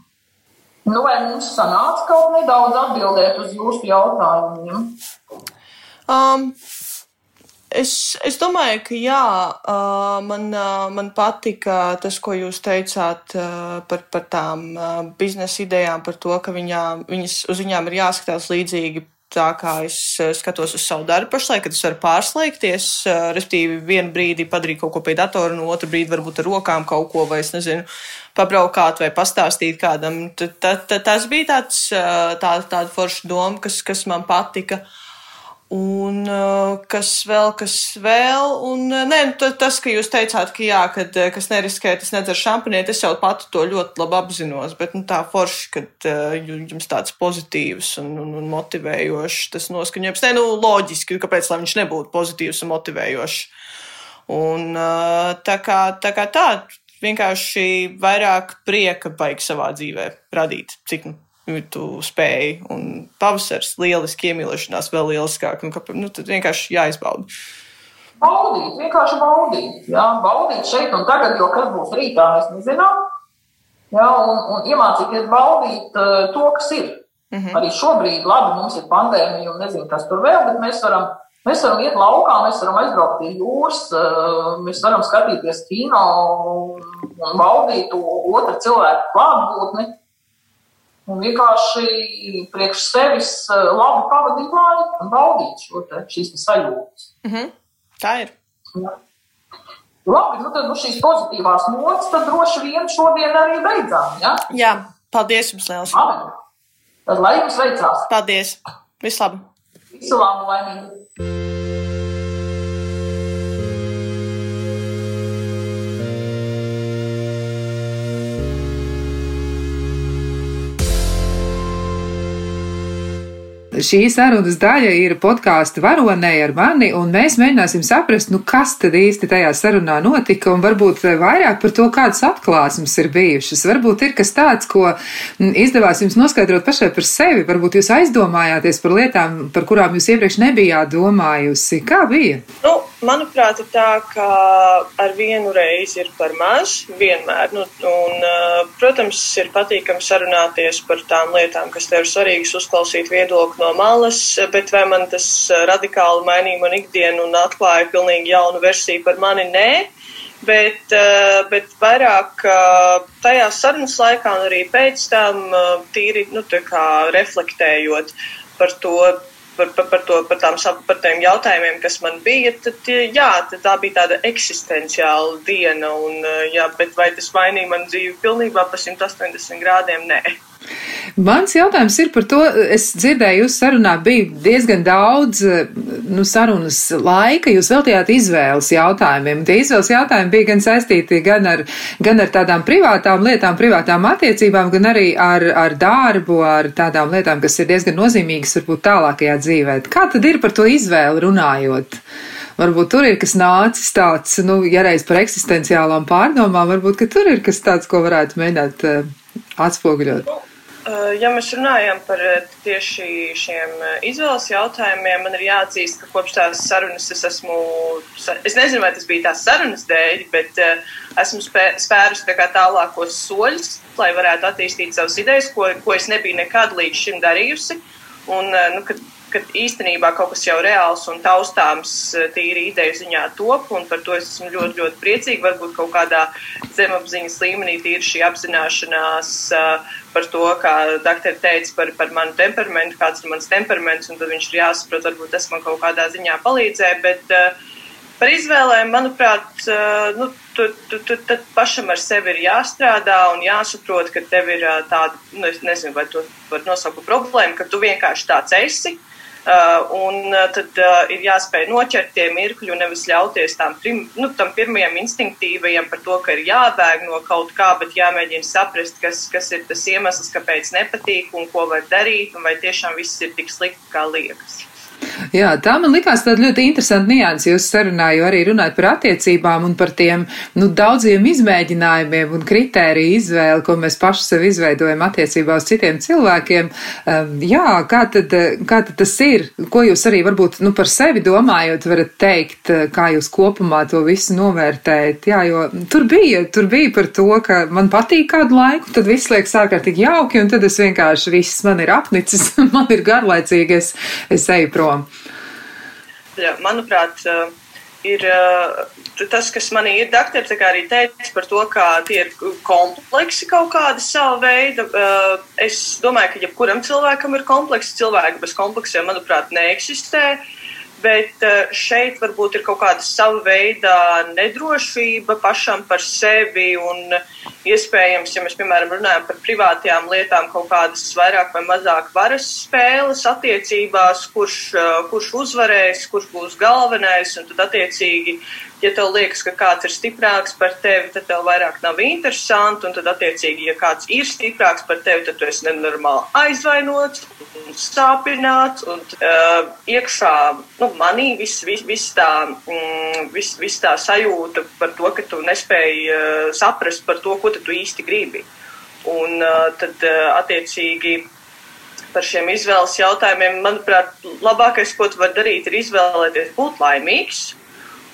Nu, vai mums sanāca kaut nedaudz atbildēt uz jūsu jautājumiem? Um, es, es domāju, ka jā, uh, man, uh, man patika tas, ko jūs teicāt uh, par, par tām uh, biznesa idejām, par to, ka viņā, viņas, uz viņām ir jāskatās līdzīgi tā kā es eh, skatos uz savu darbu pašlaik, kad es varu pārslēgties, eh, respektīvi, vienu brīdi padarīt kaut ko pie datora, un otru brīdi varbūt ar rokām kaut ko, vai es nezinu, pabraukāt vai pastāstīt kādam. T -t -t Tas bija tāds, eh, tā, tāda forša doma, kas, kas man patika. Uh, Un uh, kas vēl, kas vēl? Un, uh, nē, nu, tas, ka jūs teicāt, ka jā, kad, uh, kas neriskē, tas nedzer šampanieti, es jau pati to ļoti labi apzinos, bet nu, tā forši, kad jums tāds pozitīvs un, un, un motivējošs tas noskaņojums. Nē, nu, loģiski, kāpēc lai viņš nebūtu pozitīvs un motivējošs. Un tā kā tā, kā tā vienkārši vairāk prieka baigi savā dzīvē radīt, cik nu tu spēj. Un pavasars, lieliski iemīlēšanās, vēl lieliskāk. Nu, ka, nu, tad vienkārši jāizbauda. Baudīt, vienkārši baudīt. Jā, baudīt šeit un tagad, jo kas būs rītā, mēs nezinām. Jā, un, un iemācīties baudīt uh, to, kas ir. Mm -hmm. Arī šobrīd, labi, mums ir pandēmija un nezinu, kas tur vēl, bet mēs varam, mēs varam iet laukā, mēs varam aizbraukt pie jūras, uh, mēs varam skatīties kino un baudīt otru cilvēku klātbūtni un vienkārši priekš sevis eh, labi pavadīt laiku un baudīt šo te, šīs sajūtas. Mm -hmm. Tā ir. Ja. Labi, nu tad nu šīs pozitīvās nots, tad droši vien šodien arī beidzām. Ja? Jā, paldies jums liels. Labi. Tad lai jums veicās! Paldies! Vislabāk! Visu labu, laimīgu! Šī sarunas daļa ir podkāstu varonē ar mani, un mēs mēģināsim saprast, nu, kas tad īsti tajā sarunā notika, un varbūt vairāk par to, kādas atklāsmes ir bijušas. Varbūt ir kas tāds, ko izdevās jums noskaidrot pašai par sevi, varbūt jūs aizdomājāties par lietām, par kurām jūs iepriekš nebijāt domājusi. Kā bija? Nu, manuprāt, ir tā, ka ar vienu reizi ir par maz, vienmēr. Nu, un, protams, ir patīkami sarunāties par tām lietām, kas tev ir svarīgas, uzklausīt viedokli no malas, bet vai man tas eh, radikāli mainīja man ikdienu un atklāja pilnīgi jaunu versiju par mani? Nē. Bet, eh, bet vairāk eh, tajā sarunas laikā un arī pēc tam tīri nu, reflektējot par to, par, par, par, to, par, tām, par tiem jautājumiem, kas man bija, tad jā, tad tā bija tāda eksistenciāla diena. Un, jā, bet vai tas mainīja manu dzīvi pilnībā pa 180 grādiem? Nē. Mans jautājums ir par to, es dzirdēju, jūs sarunā bija diezgan daudz nu, sarunas laika, jūs veltījāt izvēles jautājumiem. Tie izvēles jautājumi bija gan saistīti gan ar, gan ar tādām privātām lietām, privātām attiecībām, gan arī ar, ar darbu, ar tādām lietām, kas ir diezgan nozīmīgas varbūt tālākajā dzīvē. Kā tad ir par to izvēli runājot? Varbūt tur ir kas nācis tāds, nu, ja reiz par eksistenciālām pārdomām, varbūt, ka tur ir kas tāds, ko varētu mēģināt uh, atspoguļot. Eh, ja mēs runājam par eh, tieši šiem eh, izvēles jautājumiem, man ir jāatzīst, ka kopš tās sarunas es esmu, es nezinu, vai tas bija tās sarunas dēļ, bet esmu spērus tā kā tālākos soļus, lai varētu attīstīt savas idejas, ko, ko es nebiju nekad līdz šim darījusi. Un, nu, kad ka īstenībā kaut kas jau reāls un taustāms eh, tīri ideju ziņā top, un par to es esmu ļoti, ļoti priecīga. Varbūt kaut kādā zemapziņas līmenī tīri šī apzināšanās uh, par to, kā doktori teica par, par manu temperamentu, kāds ir mans temperaments, un tad viņš ir jāsaprot, varbūt tas man kaut kādā ziņā palīdzēja, bet uh, par izvēlēm, manuprāt, nu, tu, tu, tu, tad pašam ar sevi ir jāstrādā un jāsaprot, ka tev ir tāda, nu, es nezinu, vai to var nosaukt par problēmu, ka tu vienkārši tāds esi un uh, tad uh, ir jāspēj noķert tie mirkļi un nevis ļauties tam, prim, nu, tam pirmajam instinktīvajam par to, ka ir jābēg no kaut kā, bet jāmēģina saprast, kas, kas ir tas iemesls, kāpēc nepatīk un ko var darīt, un vai tiešām viss ir tik slikti, kā liekas. Jā, tā man likās tāda ļoti interesanta nianses. Jūs sarunāju arī runājot par attiecībām un par tiem nu, daudziem izmēģinājumiem un kritēriju izvēli, ko mēs paši sev izveidojam attiecībā uz citiem cilvēkiem. Um, jā, kā tad, kā tad tas ir? Ko jūs arī varbūt nu, par sevi domājot, varat teikt, kā jūs kopumā to visu novērtējat? Jā, jo tur bija, tur bija par to, ka man patīk kādu laiku, tad viss liekas ārkārtīgi jauki, un tad es vienkārši viss man ir apnicis, man ir garlaicīgi, es, es eju prom. Jā, manuprāt, eh, ir eh, tas, kas manī ir dakteris, arī teica par to, ka tie ir kompleksi kaut kāda sava veida. Eh, es domāju, ka jebkuram cilvēkam ir kompleksi. Cilvēki bez kompleksiem, manuprāt, neeksistē. Bet šeit varbūt ir kaut kāda sava veida nedrošība pašam par sevi un iespējams, ja mēs, piemēram, runājam par privātajām lietām, kaut kādas vairāk vai mazāk varas spēles attiecībās, kurš, kurš uzvarēs, kurš būs galvenais, un tad attiecīgi ja tev liekas, ka kāds ir stiprāks par tevi, tad tev vairāk nav interesanti, un tad, attiecīgi, ja kāds ir stiprāks par tevi, tad tu esi nenormāli aizvainots sāpināts, un uh, iekšā, nu, manī viss vis, vis tā, mm, vis, vis tā sajūta par to, ka tu nespēji uh, saprast par to, ko tu īsti gribi. Un uh, tad, uh, attiecīgi, par šiem izvēles jautājumiem, manuprāt, labākais, ko tu vari darīt, ir izvēlēties būt laimīgs,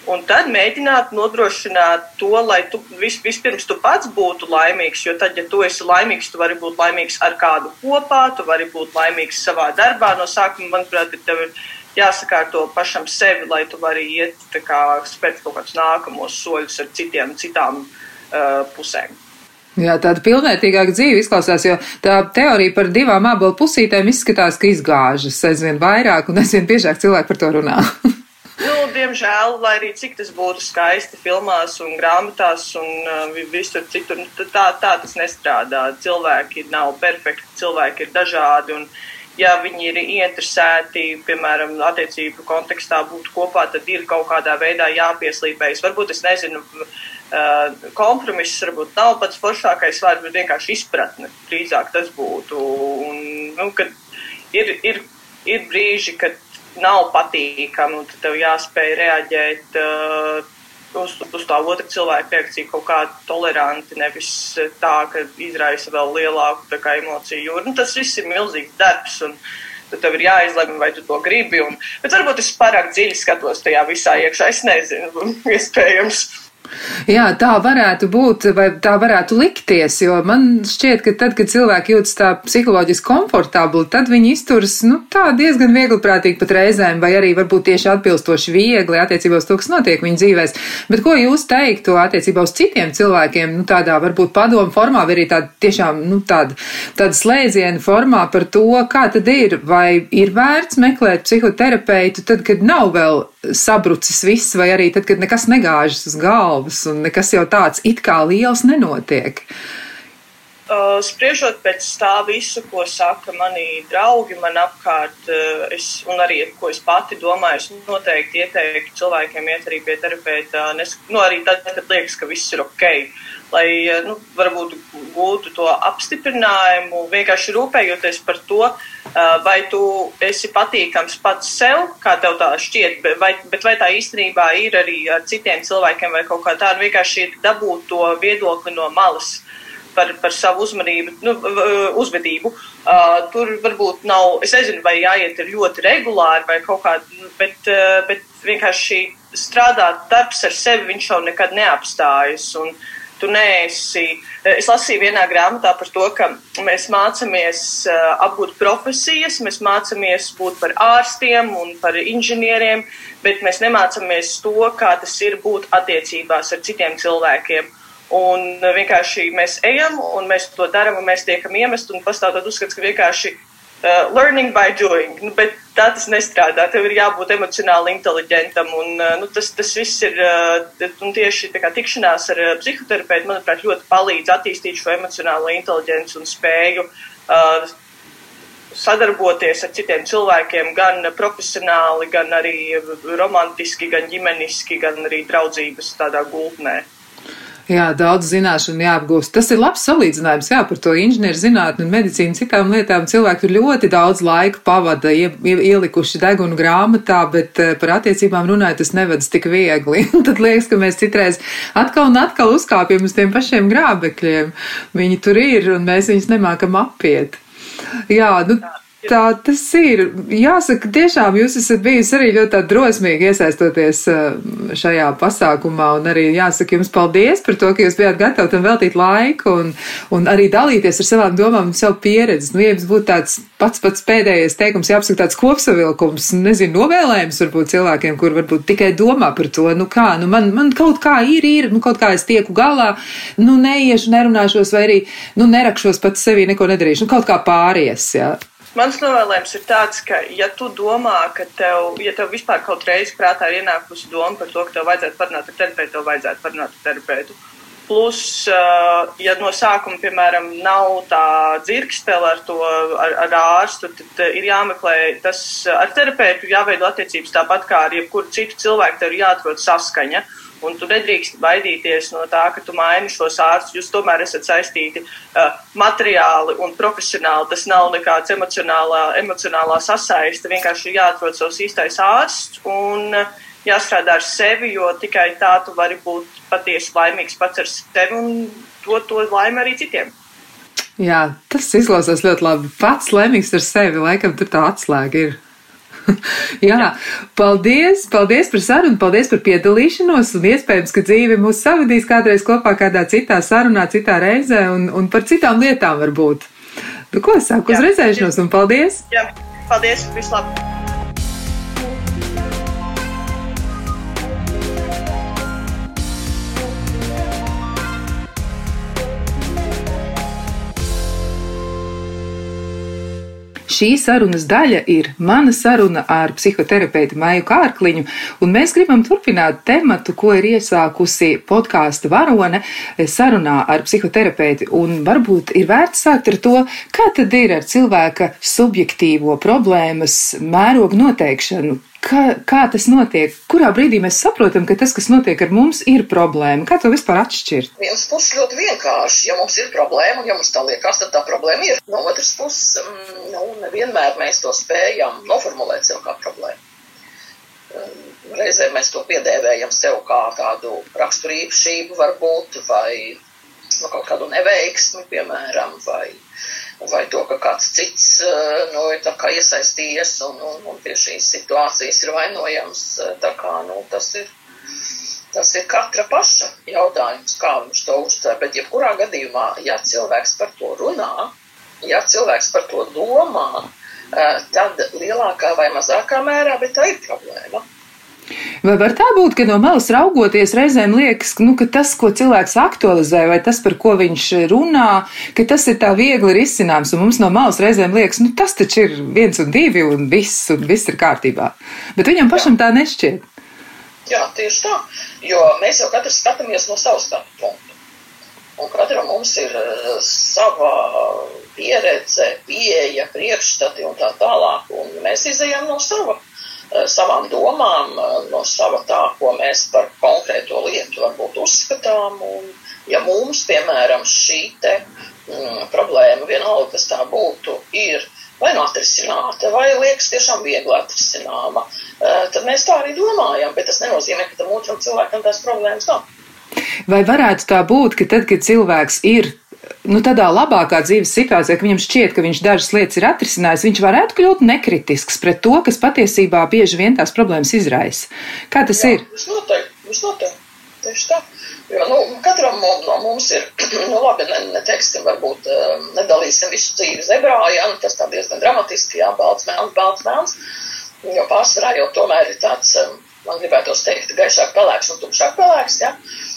Un tad mēģināt nodrošināt to, lai tu vis, vispirms tu pats būtu laimīgs, jo tad, ja tu esi laimīgs, tu vari būt laimīgs ar kādu kopā, tu vari būt laimīgs savā darbā. No sākuma, manuprāt, tev ir jāsakārto pašam sevi, lai tu vari iet, kā, spērt kaut kādus nākamos soļus ar citiem, citām uh, pusēm. Jā, tāda pilnvērtīgāka dzīve izklausās, jo tā teorija par divām ābolu pusītēm izskatās, ka izgāžas aizvien vairāk un aizvien biežāk cilvēki par to runā. Nu, diemžēl, lai arī cik tas būtu skaisti filmās un grāmatās un uh, visur citur, nu, tā, tā tas nestrādā. Cilvēki nav perfekti, cilvēki ir dažādi. Un, ja viņi ir ieinteresēti, piemēram, attiecību kontekstā būt kopā, tad ir kaut kādā veidā jāpieslīpējas. Varbūt es nezinu, uh, kompromiss varbūt nav pats foršākais vārds, bet vienkārši izpratne. Drīzāk tas būtu. Un, nu, ir, ir, ir brīži, kad nav patīkami, un tev jāspēj reaģēt uh, uz, uz tā otra cilvēka reakciju kaut kā toleranti, nevis tā, ka izraisa vēl lielāku kā, emociju jūru. Nu, tas viss ir milzīgs darbs. Un, Tad tev ir jāizlemj, vai tu to gribi. Un, bet varbūt es pārāk dziļi skatos tajā visā iekšā. Es nezinu, iespējams. Jā, tā varētu būt, vai tā varētu likties, jo man šķiet, ka tad, kad cilvēki jūtas tā psiholoģiski komfortabli, tad viņi izturas, nu, tā diezgan viegli prātīgi pat reizēm, vai arī varbūt tieši atbilstoši viegli attiecībā uz to, kas notiek viņu dzīvēs. Bet ko jūs teiktu attiecībā uz citiem cilvēkiem, nu, tādā varbūt padomu formā, vai arī tāda tiešām, nu, tāda, tāda slēdziena formā par to, kā tad ir, vai ir vērts meklēt psihoterapeitu tad, kad nav vēl sabrucis viss, vai arī tad, kad nekas negāžas uz galvas un nekas jau tāds it kā liels nenotiek. Uh, spriežot pēc tā visu, ko saka mani draugi man apkārt, uh, es, un arī ko es pati domāju, es noteikti ieteiktu cilvēkiem iet arī pie terapeita, nes, nu, arī tad, kad liekas, ka viss ir ok. Uh, lai eh, nu, varbūt gūtu to apstiprinājumu, vienkārši rūpējoties par to, eh, vai tu esi patīkams pats sev, kā tev tā šķiet, vai, bet vai tā īstenībā ir arī ar citiem cilvēkiem vai kaut kā tāda, vienkārši dabūt to viedokli no malas. Par, par savu uzmanību, nu, uzvedību. Uh, tur varbūt nav, es nezinu, vai jāiet ir ļoti regulāri vai kaut kā, bet, uh, bet vienkārši strādāt darbs ar sevi, viņš jau nekad neapstājas. Un, uh, tu neesi. Es lasīju vienā grāmatā par to, ka mēs mācāmies uh, apgūt profesijas, mēs mācāmies būt par ārstiem un par inženieriem, bet mēs nemācāmies to, kā tas ir būt attiecībās ar citiem cilvēkiem. Un vienkārši mēs ejam un mēs to darām, un mēs tiekam iemest, un pastāv tāds uzskats, ka vienkārši uh, learning by doing, nu, bet tā tas nestrādā. Tev ir jābūt emocionāli inteliģentam, un uh, nu, tas, tas viss ir, uh, tieši kā tikšanās ar psihoterapeitu, manuprāt, ļoti palīdz attīstīt šo emocionālo inteliģenci un spēju sadarboties ar citiem cilvēkiem, gan profesionāli, gan arī romantiski, gan ģimeniski, gan arī draudzības tādā gultnē. Jā, daudz zināšanu jāapgūst. Tas ir labs salīdzinājums, jā, par to inženieru zinātni un medicīnu citām lietām. Cilvēki tur ļoti daudz laika pavada, ie, ielikuši degunu grāmatā, bet eh, par attiecībām runājot, tas nevedas tik viegli. Tad liekas, ka mēs citreiz atkal un atkal uzkāpjam uz tiem pašiem grābekļiem. Viņi tur ir un mēs viņus nemākam apiet. Jā, nu, Tā tas ir. Jāsaka, tiešām jūs esat bijusi arī ļoti drosmīgi iesaistoties uh, šajā pasākumā, un arī jāsaka jums paldies par to, ka jūs bijāt gatavi tam veltīt laiku un, un arī dalīties ar savām domām un savu pieredzi. Nu, ja jums būtu tāds pats pats pēdējais teikums, jāapsaka tāds kopsavilkums, nezinu, novēlējums varbūt cilvēkiem, kur varbūt tikai domā par to, nu kā, nu man, man kaut kā ir, ir, nu kaut kā es tieku galā, nu neiešu, nerunāšos vai arī, nu nerakšos pats sevī, neko nedarīšu, nu kaut kā pāries, jā. Ja. Mans novēlējums ir tāds, ka, ja tu domā, ka tev, ja tev vispār kaut reizi prātā ir ienākusi doma par to, ka tev vajadzētu parunāt ar terapeitu, tev vajadzētu parunāt ar terapeitu. Plus, ja no sākuma, piemēram, nav tā dzirkstele ar to ar, ar ārstu, tad ir jāmeklē tas ar terapeitu, jāveido attiecības tāpat kā ar jebkuru citu cilvēku, tev ir jāatrod saskaņa. Un tu nedrīkst baidīties no tā, ka tu maini šos ārstus. Jūs tomēr esat saistīti uh, materiāli un profesionāli. Tas nav nekāds emocionālā, emocionālā sasaiste. Vienkārši jāatrod savs īstais ārsts un uh, jāstrādā ar sevi, jo tikai tā tu vari būt patiesi laimīgs pats ar sevi un dot to laimi arī citiem. Jā, tas izklausās ļoti labi. Pats laimīgs ar sevi, laikam tur tā atslēga ir. Jā, paldies, paldies par sarunu, paldies par piedalīšanos un iespējams, ka dzīve mūs savadīs kādreiz kopā kādā citā sarunā, citā reizē un, un par citām lietām varbūt. Nu, ko es saku, uz redzēšanos un paldies! Jā, paldies, vislabāk! Šī sarunas daļa ir mana saruna ar psihoterapeitu Maiju Kārkliņu, un mēs gribam turpināt tematu, ko ir iesākusi podkāsta varone sarunā ar psihoterapeitu, un varbūt ir vērts sākt ar to, kā tad ir ar cilvēka subjektīvo problēmas mērogu noteikšanu, Kā, kā tas notiek? Kurā brīdī mēs saprotam, ka tas, kas notiek ar mums, ir problēma? Kā to vispār atšķirt? Viens puses ļoti vienkārši. Ja mums ir problēma, un ja mums tā liekas, tad tā problēma ir. No otras puses, mm, nu, nevienmēr mēs to spējam noformulēt sev kā problēmu. Mm, reizē mēs to piedēvējam sev kā tādu raksturīpašību, varbūt, vai nu, kaut kādu neveiksmi, piemēram, vai vai to, ka kāds cits eh, nu, ir iesaistījies un, un, un pie šīs situācijas ir vainojams. Eh, tā kā, nu, tas, ir, tas ir katra paša jautājums, kā viņš to uztver. Bet, jebkurā gadījumā, ja cilvēks par to runā, ja cilvēks par to domā, eh, tad lielākā vai mazākā mērā, bet tā ir problēma. Vai var tā būt, ka no malas raugoties reizēm liekas, nu, ka tas, ko cilvēks aktualizē, vai tas, par ko viņš runā, ka tas ir tā viegli risināms, un mums no malas reizēm liekas, nu, tas taču ir viens un divi, un viss, un viss ir kārtībā. Bet viņam pašam Jā. tā nešķiet. Jā, tieši tā, jo mēs jau katrs skatāmies no savas skatu punkta. Un katram mums ir uh, sava pieredze, pieeja, priekšstati un tā tālāk, un mēs izējām no sava Eh, savām domām, eh, no sava tā, ko mēs par konkrēto lietu varbūt uzskatām. Un, ja mums, piemēram, šī te mm, problēma, vienalga, kas tā būtu, ir vai nu atrisināta, vai liekas tiešām viegli atrisināma, eh, tad mēs tā arī domājam, bet tas nenozīmē, ka tam otram cilvēkam tās problēmas nav. Vai varētu tā būt, ka tad, kad cilvēks ir nu, tādā labākā dzīves situācijā, ka viņam šķiet, ka viņš dažas lietas ir atrisinājis, viņš varētu kļūt nekritisks pret to, kas patiesībā bieži vien tās problēmas izraisa. Kā tas Jā, ir? Tas noteikti. Tieši tā. Jo, nu, katram no mums ir, nu, labi, ne, neteiksim, varbūt um, nedalīsim visu dzīvi zebrā, ja, nu, tas tā diezgan dramatiski, jā, balts melns, balts melns, jo pārsvarā jau tomēr ir tāds, um, man gribētos teikt, gaišāk pelēks un tumšāk pelēks, jā. Ja?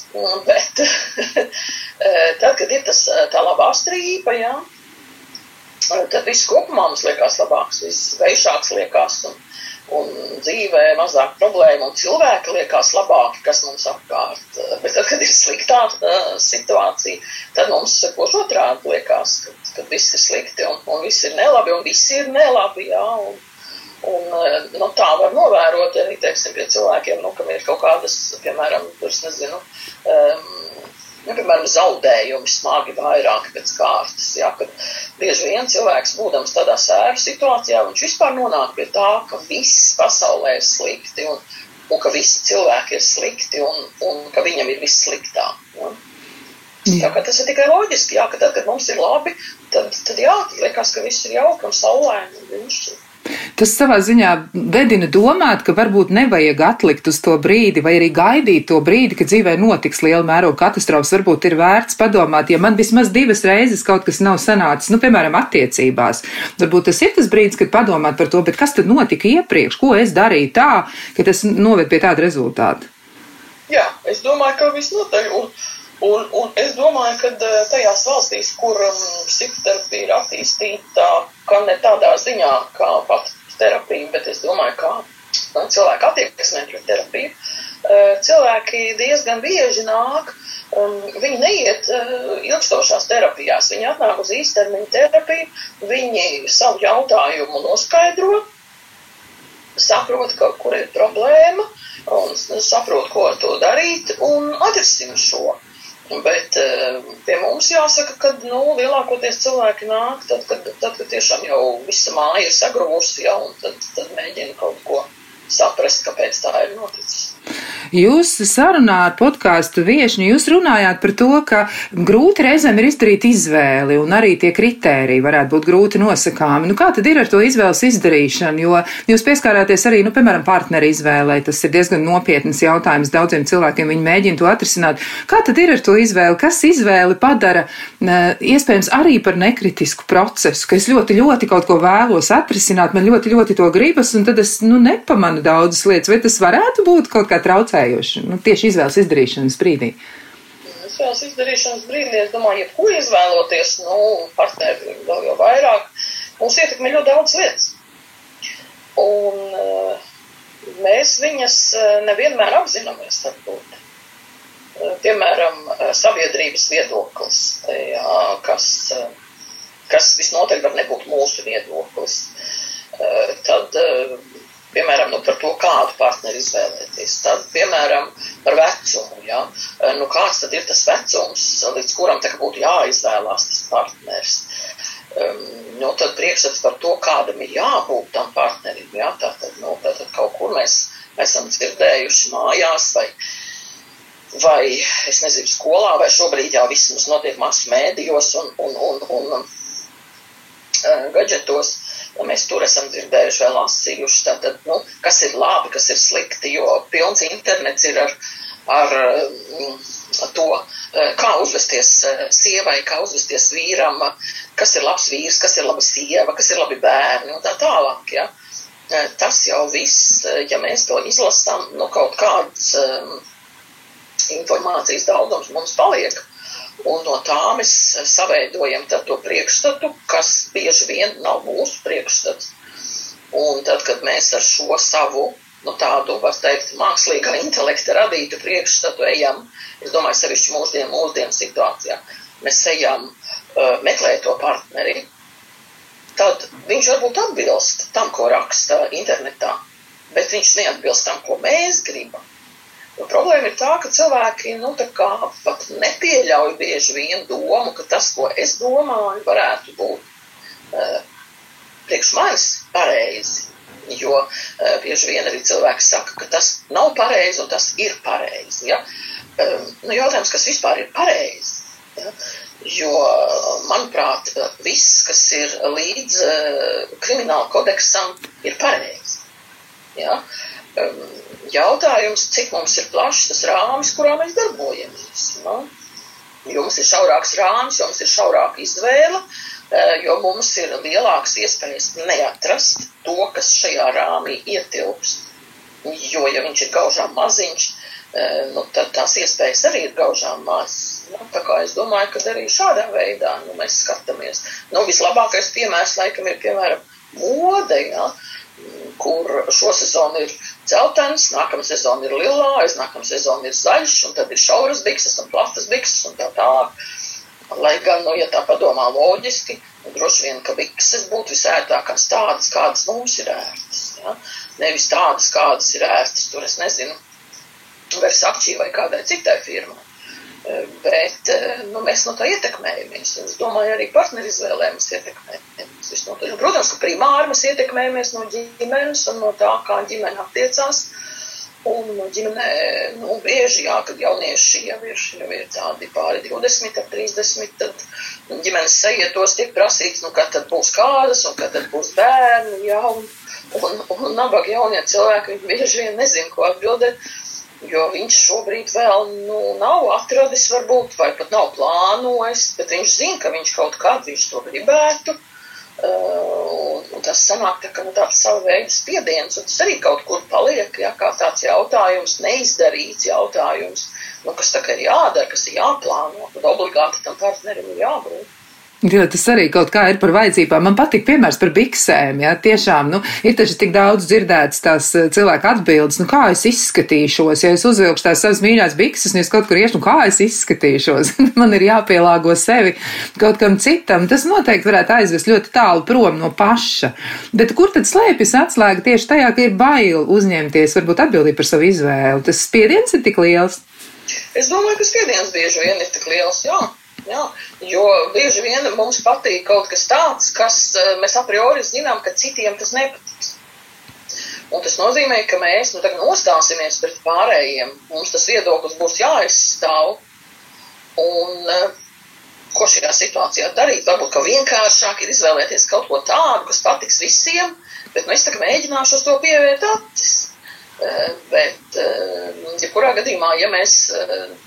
Bet eh, tad, kad ir tas, tā labā strīpa, jā, tad viss kopumā mums liekas labāks, viss veišāks liekas un, un dzīvē mazāk problēmu un cilvēki liekas labāki, kas mums apkārt. Bet tad, kad ir sliktā situācija, tad mums sekoši otrādi liekas, kad, kad viss ir slikti un, un viss ir nelabi un viss ir nelabi, jā. Un, Un, eh, nu, tā var novērot arī, teiksim, pie cilvēkiem, nu, ir kaut kādas, piemēram, es nezinu, um, nu, piemēram, zaudējumi smagi vairāk pēc kārtas, jā, kad bieži vien cilvēks, būdams tādā sēru situācijā, viņš vispār nonāk pie tā, ka viss pasaulē ir slikti un, un ka visi cilvēki ir slikti un, un ka viņam ir viss sliktāk. Ja? Jā, ka tas ir tikai loģiski, jā, ka tad, kad mums ir labi, tad, tad jā, tad liekas, ka viss ir jauki un saulēni un brīnišķīgi. Tas savā ziņā vedina domāt, ka varbūt nevajag atlikt uz to brīdi, vai arī gaidīt to brīdi, kad dzīvē notiks liela mēroga katastrofas. Varbūt ir vērts padomāt, ja man vismaz divas reizes kaut kas nav sanācis, nu, piemēram, attiecībās. Varbūt tas ir tas brīdis, kad padomāt par to, bet kas tad notika iepriekš, ko es darīju tā, ka tas noved pie tāda rezultāta. Jā, es domāju, ka viss notiek. Un, un, un es domāju, ka eh, tajās valstīs, kur um, psihoterapija ir attīstīta, ka ne tādā ziņā, kā pat terapiju, bet es domāju, kā nu, cilvēku attieksmē pret terapiju. Eh, cilvēki diezgan bieži nāk, um, viņi neiet eh, ilgstošās terapijās, viņi atnāk uz īstermiņa terapiju, viņi savu jautājumu noskaidro, saprot, ka, kur ir problēma, un saprot, ko ar to darīt, un atrisina šo. Bet eh, pie mums jāsaka, ka nu, lielākoties cilvēki nāk, tad, kad, tad, kad tiešām jau visa māja ir sagrūsta, ja, un tad, tad mēģina kaut ko saprast, kāpēc tā ir noticis. Jūs sarunā ar podkāstu viešņu, jūs runājāt par to, ka grūti reizēm ir izdarīt izvēli, un arī tie kritēriji varētu būt grūti nosakāmi. Nu, kā tad ir ar to izvēles izdarīšanu? Jo jūs pieskārāties arī, nu, piemēram, partneri izvēlei, tas ir diezgan nopietnas jautājums daudziem cilvēkiem, viņi mēģina to atrisināt. Kā tad ir ar to izvēli? Kas izvēli padara iespējams arī par nekritisku procesu, ka es ļoti, ļoti kaut ko vēlos atrisināt, man ļoti, ļoti to gribas, un tad es, nu, nepamanu daudzas lietas, vai tas varētu būt kaut kā traucējoši nu, tieši izvēles izdarīšanas brīdī? Izvēles izdarīšanas brīdī, es domāju, jebko izvēloties, nu, partneri vēl jau vairāk, mūs ietekmē ļoti daudz lietas. Un uh, mēs viņas nevienmēr apzināmies, varbūt. Piemēram, sabiedrības viedoklis, jā, kas, kas visnotaļ var nebūt mūsu viedoklis. Tad piemēram, nu, par to, kādu partneri izvēlēties. Tad, piemēram, par vecumu. Ja? Nu, kāds tad ir tas vecums, līdz kuram būtu jāizvēlās tas partneris? Um, nu, tad priekšstats par to, kādam ir jābūt tam partnerim. Ja? Tātad, nu, tātad kaut kur mēs, mēs esam dzirdējuši mājās vai, vai, es nezinu, skolā, vai šobrīd jau viss mums notiek masu mēdījos un, un, un, un, un uh, gadžetos mēs tur esam dzirdējuši vai lasījuši, tātad, nu, kas ir labi, kas ir slikti, jo pilns internets ir ar, ar mm, to, eh, kā uzvesties eh, sievai, kā uzvesties vīram, kas ir labs vīrs, kas ir laba sieva, kas ir labi bērni un tā tālāk, ja. Eh, tas jau viss, ja mēs to izlasām, nu, kaut kāds um, informācijas daudzums mums paliek. Un no tā mēs saveidojam to priekšstatu, kas bieži vien nav mūsu priekšstats. Un tad, kad mēs ar šo savu, nu, tādu, var teikt, mākslīgā intelekta radītu priekšstatu ejam, es domāju, sevišķi mūsdienu, mūsdienu situācijā, mēs ejam uh, meklēt to partneri, tad viņš varbūt atbilst tam, ko raksta internetā, bet viņš neatbilst tam, ko mēs gribam. Un nu, problēma ir tā, ka cilvēki nu, pat nepieļauj bieži vien domu, ka tas, ko es domāju, varētu būt uh, priekš manis pareizi. Jo uh, bieži vien arī cilvēki saka, ka tas nav pareizi un tas ir pareizi. Ja? Um, nu, jautājums, kas vispār ir pareizi? Ja? Jo, manuprāt, viss, kas ir līdz uh, krimināla kodeksam, ir pareizi. Ja? Um, jautājums, cik mums ir plašs tas rāmis, kurā mēs darbojamies. Nu? Jo mums ir šaurāks rāmis, jo mums ir šaurāka izvēle, eh, jo mums ir lielākas iespējas neatrast to, kas šajā rāmī ietilpst. Jo, ja viņš ir gaužām maziņš, eh, nu, tad tās iespējas arī ir gaužām mazas. Nu, tā kā es domāju, ka arī šādā veidā nu, mēs skatāmies. Nu, vislabākais piemērs laikam ir, piemēram, mode, ja, kur šo sezonu ir dzeltens, nākamā sezona ir lilā, aiznākamā sezona ir zaļš, un tad ir šauras bikses un plastas bikses un tā tālāk. Lai gan, nu, ja tā padomā loģiski, nu, droši vien, ka bikses būtu visērtākās tādas, kādas mums ir ērtas. Ja? Nevis tādas, kādas ir ērtas, tur es nezinu, Versace vai kādai citai firmai. Bet nu, mēs no tā ietekmējamies. Es domāju, arī partneru izvēlē mēs ietekmējamies. Protams, ka primāri mēs ietekmējamies no ģimenes un no tā, kā ģimene attiecās. Un ģimenē, nu, bieži, jā, kad jaunieši jau ir, jau ir tādi pāri 20, 30, tad ģimenes sajietos tiek prasīts, nu, kad tad būs kādas un kad tad būs bērni, jā, un, un, un nabaga jaunie cilvēki, bieži vien nezin, ko atbildēt jo viņš šobrīd vēl nu, nav atradis, varbūt, vai pat nav plānojis, bet viņš zina, ka viņš kaut kādu viņš to gribētu. Uh, un tas sanāk tā, ka, nu, tāds savu veidu spiediens, un tas arī kaut kur paliek, ja, kā tāds jautājums, neizdarīts jautājums, nu, kas tā kā ir jādara, kas ir jāplāno, tad obligāti tam partnerim ir jābūt. Jo tas arī kaut kā ir par vajadzībām. Man patīk piemērs par biksēm. Jā, tiešām, nu, ir taču tik daudz dzirdētas tās eh, cilvēku atbildes, nu, kā es izskatīšos, ja es uzvilkšu tās savas mīļās bikses, un es kaut kur iešu, nu, kā es izskatīšos. Man ir jāpielāgo sevi kaut kam citam. Tas noteikti varētu aizvest ļoti tālu prom no paša. Bet kur tad slēpjas atslēga tieši tajā, ka ir bail uzņemties, varbūt atbildību par savu izvēli? Tas spiediens ir tik liels. Es domāju, ka spiediens bieži vien ir tik liels, jā. Jā, jo bieži vien mums patīk kaut kas tāds, kas eh, mēs a priori zinām, ka citiem tas nepatiks. Un tas nozīmē, ka mēs nu, nostāsimies pret pārējiem. Mums tas viedoklis būs jāizstāv. Un, eh, ko šajā situācijā darīt? Varbūt, vienkāršāk ir izvēlēties kaut ko tādu, kas patiks visiem, bet nu, es mēģināšu uz to pievērt acis. Eh, bet, jebkurā ja gadījumā, ja mēs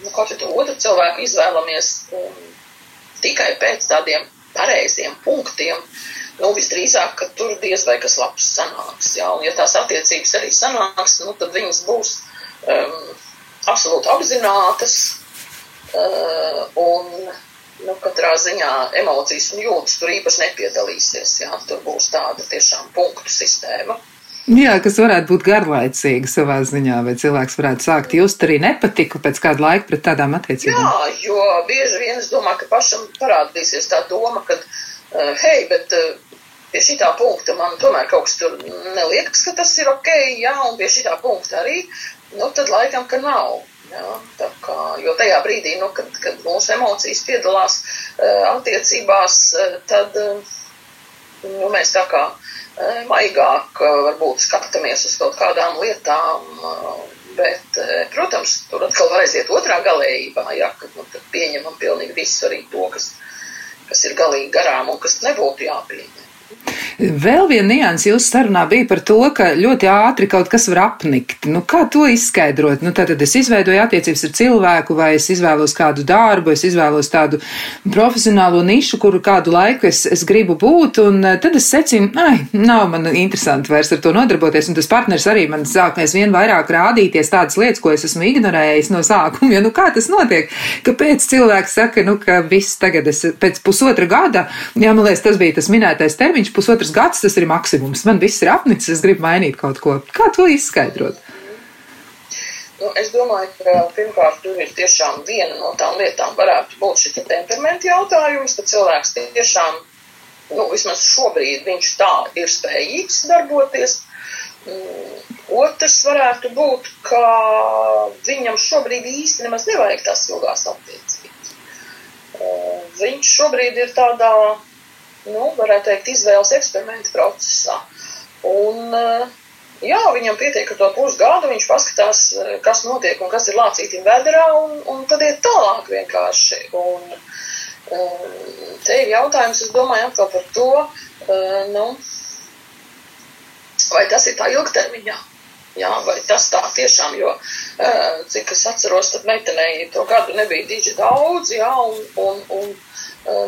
nu, kaut kādu otru cilvēku izvēlamies um, tikai pēc tādiem pareiziem punktiem, nu, visdrīzāk, ka tur diez vai kas labs sanāks. Jā, un ja tās attiecības arī sanāks, nu, tad viņas būs um, absolūti apzinātas uh, un nu, katrā ziņā emocijas un jūtas tur īpaši nepiedalīsies. Jā. Tur būs tāda tiešām punktu sistēma. Jā, kas varētu būt garlaicīga savā ziņā, vai cilvēks varētu sākt just arī nepatiku pēc kāda laika pret tādām attiecībām. Jā, jo bieži vien es domāju, ka pašam parādīsies tā doma, ka, uh, hei, bet uh, pie šitā punkta man tomēr kaut kas tur neliekas, ka tas ir ok, jā, un pie šitā punkta arī, nu tad laikam, ka nav. Jā, kā, jo tajā brīdī, nu, kad, kad mūsu emocijas piedalās uh, attiecībās, uh, tad uh, nu, mēs tā kā maigāk uh, varbūt skatāmies uz kaut kādām lietām, uh, bet, protams, tur atkal var aiziet otrā galējībā, kad, nu, pieņemam pilnīgi visu arī to, kas, kas ir galīgi garām un kas nebūtu jāpieņem. Vēl viena nianses jūsu sarunā bija par to, ka ļoti ātri kaut kas var apnikt. Nu, kā to izskaidrot? Nu, tad es izveidoju attiecības ar cilvēku, vai es izvēlos kādu darbu, es izvēlos tādu profesionālo nišu, kuru kādu laiku es, es gribu būt, un eh, tad es secinu, ai, nav man interesanti vairs ar to nodarboties, un tas partners arī man sāk aizvien vairāk rādīties tādas lietas, ko es esmu ignorējis no sākuma. Jo, nu, kā tas notiek? Kāpēc cilvēks saka, nu, ka viss tagad es pēc pusotra gada, jā, man liekas, tas bija tas minētais termiņš, pusotrs gads tas ir maksimums. Man viss ir apnicis, es gribu mainīt kaut ko. Kā to izskaidrot? Nu, es domāju, ka pirmkārt tur ir tiešām viena no tām lietām, varētu būt šis temperamenta jautājums, ka cilvēks tiešām, nu, vismaz šobrīd viņš tā ir spējīgs darboties. Mm, otrs varētu būt, ka viņam šobrīd īsti nemaz nevajag tās ilgās attiecības. Viņš šobrīd ir tādā nu, varētu teikt, izvēles eksperimenta procesā. Un, eh, jā, viņam pietiek ar to pusgadu, viņš paskatās, eh, kas notiek un kas ir lācītim vēderā, un, un tad iet tālāk vienkārši. Un, eh, te ir jautājums, es domāju, atkal par to, nu, vai tas ir tā ilgtermiņā. Jā, vai tas tā tiešām, jo, cik es atceros, tad meitenei to gadu nebija diži daudz, jā, un, un, un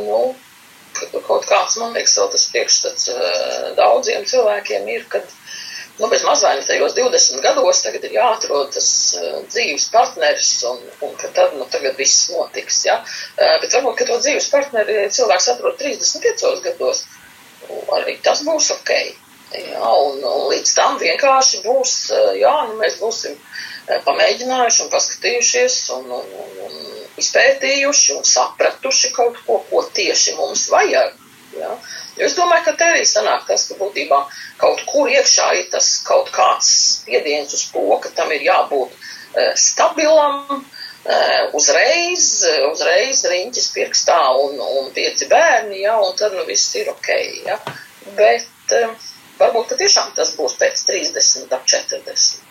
nu, kaut kāds, man liekas, vēl tas priekšstats eh, daudziem cilvēkiem ir, kad, nu, bez mazvaiņas tajos 20 gados tagad ir jāatrod tas uh, dzīves partneris un, un ka tad, nu, tagad viss notiks, ja. Uh, bet varbūt, ka to dzīves partneri cilvēks atrod 35 gados, arī tas būs ok. Jā, un, un līdz tam vienkārši būs, jā, nu, mēs būsim pamēģinājuši un paskatījušies un, un, un, un izpētījuši un sapratuši kaut ko, ko tieši mums vajag. Ja? Jo es domāju, ka te arī sanāk tas, ka būtībā kaut kur iekšā ir tas kaut kāds spiediens uz to, ka tam ir jābūt e, stabilam, e, uzreiz, uzreiz riņķis pirkstā un, un pieci bērni, ja? un tad nu viss ir ok. Ja? Bet e, varbūt tiešām tas būs pēc 30, ap 40.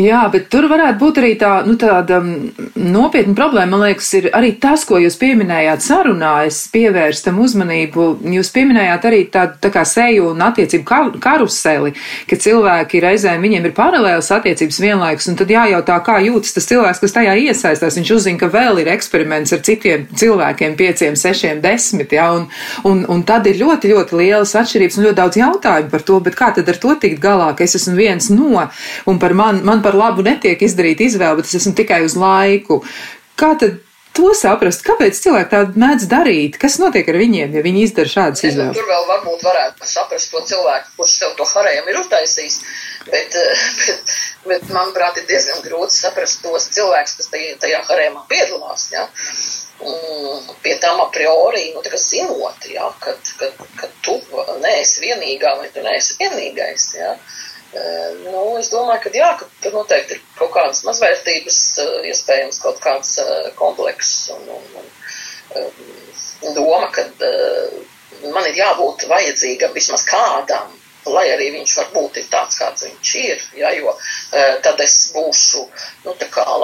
Jā, bet tur varētu būt arī tā, nu, tāda mm, nopietna problēma. Man liekas, ir arī tas, ko jūs pieminējāt sarunā, es pievērstam uzmanību. Jūs pieminējāt arī tādu tā kā seju un attiecību kar karuseli, ka cilvēki reizēm viņiem ir paralēlas attiecības vienlaikus, un tad jājautā, kā jūtas tas cilvēks, kas tajā iesaistās. Viņš uzzina, ka vēl ir eksperiments ar citiem cilvēkiem, pieciem, sešiem, desmit, jā, un, un, un tad ir ļoti, ļoti lielas atšķirības un ļoti daudz jautājumu par to, bet kā tad ar to tikt galā, ka es esmu viens no, un par man, man par labu netiek izdarīta izvēle, bet es esmu tikai uz laiku. Kā tad to saprast? Kāpēc cilvēki tādu mēdz darīt? Kas notiek ar viņiem, ja viņi izdara šādas izvēles? Tur vēl varbūt varētu saprast to cilvēku, kurš sev to harējumu ir uztaisījis, bet, eh, bet, bet manuprāt, ir diezgan grūti saprast tos cilvēkus, kas tajā, tajā harēmā piedalās. Ja? Pie tam a priori, nu, tā kā zinot, ja, ka, ka, ka tu neesi vienīgā vai tu neesi vienīgais. Ja. Uh, Nu, es domāju, ka jā, ka tur noteikti ir kaut kādas mazvērtības, iespējams, kaut kāds komplekss un, un, un doma, ka man ir jābūt vajadzīgam vismaz kādam, lai arī viņš varbūt ir tāds, kāds viņš ir, ja, jo tad es būšu, nu,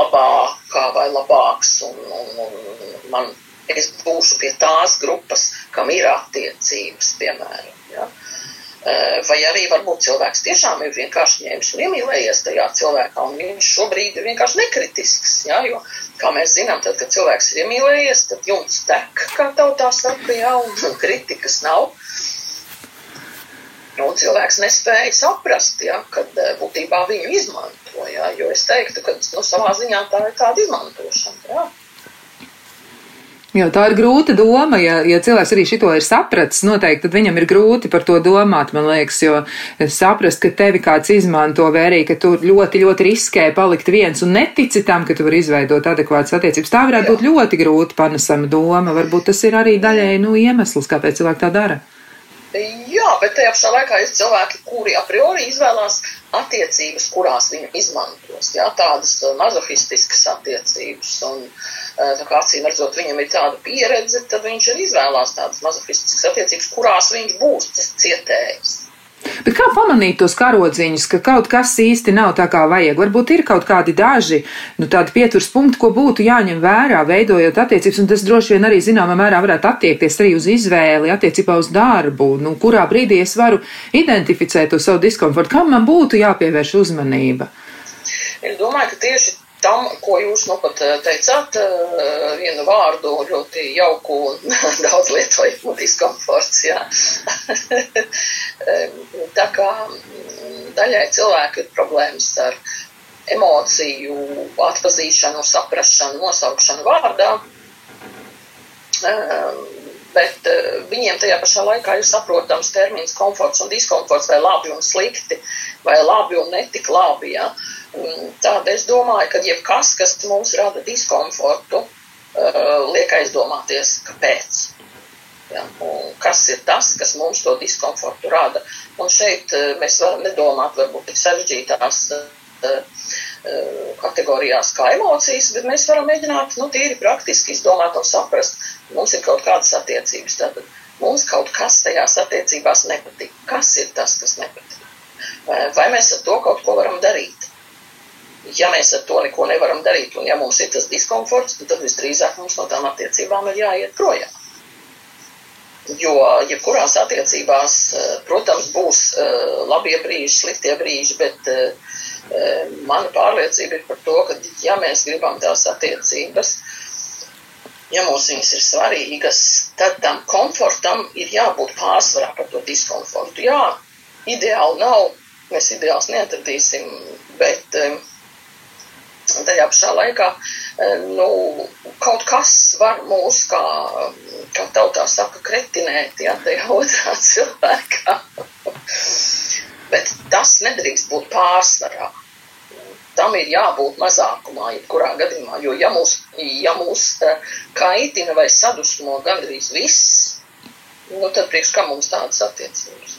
labākā vai labāks un, un, un man, es būšu pie tās grupas, kam ir attiecības, piemēram, ja. Eh, vai arī varbūt cilvēks tiešām ir vienkārši ņēmis un iemīlējies tajā cilvēkā, un viņš šobrīd ir vienkārši nekritisks. Ja? Jo, kā mēs zinām, tad, kad cilvēks ir iemīlējies, tad jums tek, kā tautā saka, ja, un kritikas nav. Un cilvēks nespēja saprast, ja, kad eh, būtībā viņu izmanto. Ja, jo es teiktu, ka nu, savā ziņā tā ir tāda izmantošana. Ja. Jo tā ir grūta doma, ja, ja cilvēks arī šito ir sapratis, noteikti, tad viņam ir grūti par to domāt, man liekas, jo saprast, ka tevi kāds izmanto vai arī, ka tu ļoti, ļoti riskē palikt viens un netici tam, ka tu vari izveidot adekvātas attiecības. Tā varētu Jā. būt ļoti grūti panesama doma. Varbūt tas ir arī daļēji, nu, iemesls, kāpēc cilvēki tā dara. Jā, bet tajā pašā laikā ir cilvēki, kuri a priori izvēlās attiecības, kurās viņu izmantos. Jā, tādas mazohistiskas attiecības. Un, uh, kā acīm redzot, viņam ir tāda pieredze, tad viņš arī izvēlās tādas mazofistiskas attiecības, kurās viņš būs cietējis. Bet kā pamanīt tos karodziņus, ka kaut kas īsti nav tā kā vajag? Varbūt ir kaut kādi daži, nu, tādi pieturs punkti, ko būtu jāņem vērā, veidojot attiecības, un tas droši vien arī zināmā mērā varētu attiekties arī uz izvēli, attiecībā uz darbu, nu, kurā brīdī es varu identificēt to savu diskomfortu, kam man būtu jāpievērš uzmanība. Es domāju, ka tieši tam, ko jūs nu pat eh, teicāt, eh, vienu vārdu ļoti jauku un daudz lietojumu diskomforts, jā. Tā kā mm, daļai cilvēku ir problēmas ar emociju atpazīšanu, saprašanu, nosaukšanu vārdā, bet eh, viņiem tajā pašā laikā ir saprotams termins komforts un diskomforts, vai labi un slikti, vai labi un netik labi. Ja? Tāda es domāju, ka jebkas, kas mums rada diskomfortu, uh, liek aizdomāties, kāpēc. Ja, kas ir tas, kas mums to diskomfortu rada? Un šeit uh, mēs varam nedomāt varbūt tik sarežģītās uh, kategorijās kā emocijas, bet mēs varam mēģināt, nu, tīri praktiski izdomāt un saprast, mums ir kaut kādas attiecības. Tātad mums kaut kas tajās attiecībās nepatīk. Kas ir tas, kas nepatīk? Vai mēs ar to kaut ko varam darīt? ja mēs ar to neko nevaram darīt, un ja mums ir tas diskomforts, tad visdrīzāk mums no tām attiecībām ir jāiet projām. Jo jebkurās ja attiecībās, eh, protams, būs eh, labie brīži, sliktie brīži, bet eh, mana pārliecība ir par to, ka ja mēs gribam tās attiecības, ja mums viņas ir svarīgas, tad tam komfortam ir jābūt pārsvarā par to diskomfortu. Jā, ideāli nav, mēs ideāls neatradīsim, bet um, tajā pašā laikā e, nu, kaut kas var mūs, kā, kā tautā saka, kretinēt, ja tajā otrā cilvēkā. Bet tas nedrīkst būt pārsvarā. Tam ir jābūt mazākumā, jebkurā gadījumā, jo ja mūs, ja mūs e, kaitina vai sadusmo gandrīz viss, nu tad priekš kā mums tādas attiecības.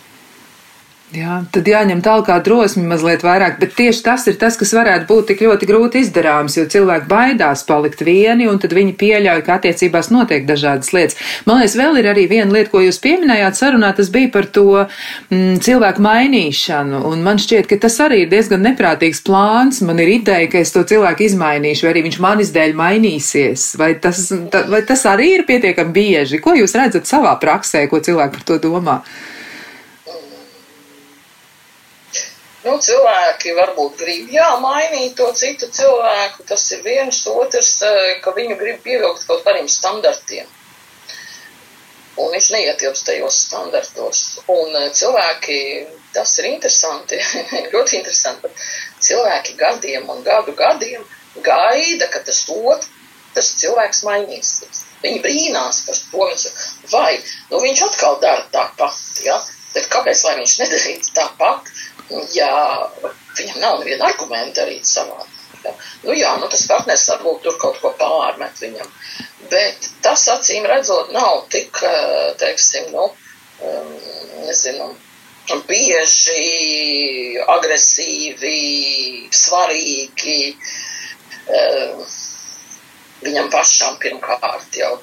Jā, tad jāņem tālāk drosmi mazliet vairāk, bet tieši tas ir tas, kas varētu būt tik ļoti grūti izdarāms, jo cilvēki baidās palikt vieni, un tad viņi pieļauj, ka attiecībās notiek dažādas lietas. Man liekas, vēl ir arī viena lieta, ko jūs pieminējāt sarunā, tas bija par to mm, cilvēku mainīšanu, un man šķiet, ka tas arī ir diezgan neprātīgs plāns. Man ir ideja, ka es to cilvēku izmainīšu, vai arī viņš manis dēļ mainīsies, vai tas, ta, vai tas arī ir pietiekami bieži. Ko jūs redzat savā praksē, ko cilvēki par to domā? Nu, cilvēki varbūt grib, jā, mainīt to citu cilvēku, tas ir viens, otrs, eh, ka viņu grib pievilkt kaut kādiem standartiem. Un viņš neietilpst tajos standartos. Un eh, cilvēki, tas ir interesanti, ļoti interesanti, bet cilvēki gadiem un gadu gadiem gaida, ka tas otrs cilvēks mainīsies. Viņi brīnās par to, vai nu, viņš atkal dara tāpat, ja? bet kāpēc lai viņš nedarītu tāpat? Ja viņam nav neviena argumenta arī savādāk. Ja? Nu jā, nu tas partners varbūt tur kaut ko pārmet viņam, bet tas acīm redzot nav tik, eh, teiksim, nu, um, nezinu, bieži, agresīvi, svarīgi um, viņam pašam pirmkārt jau.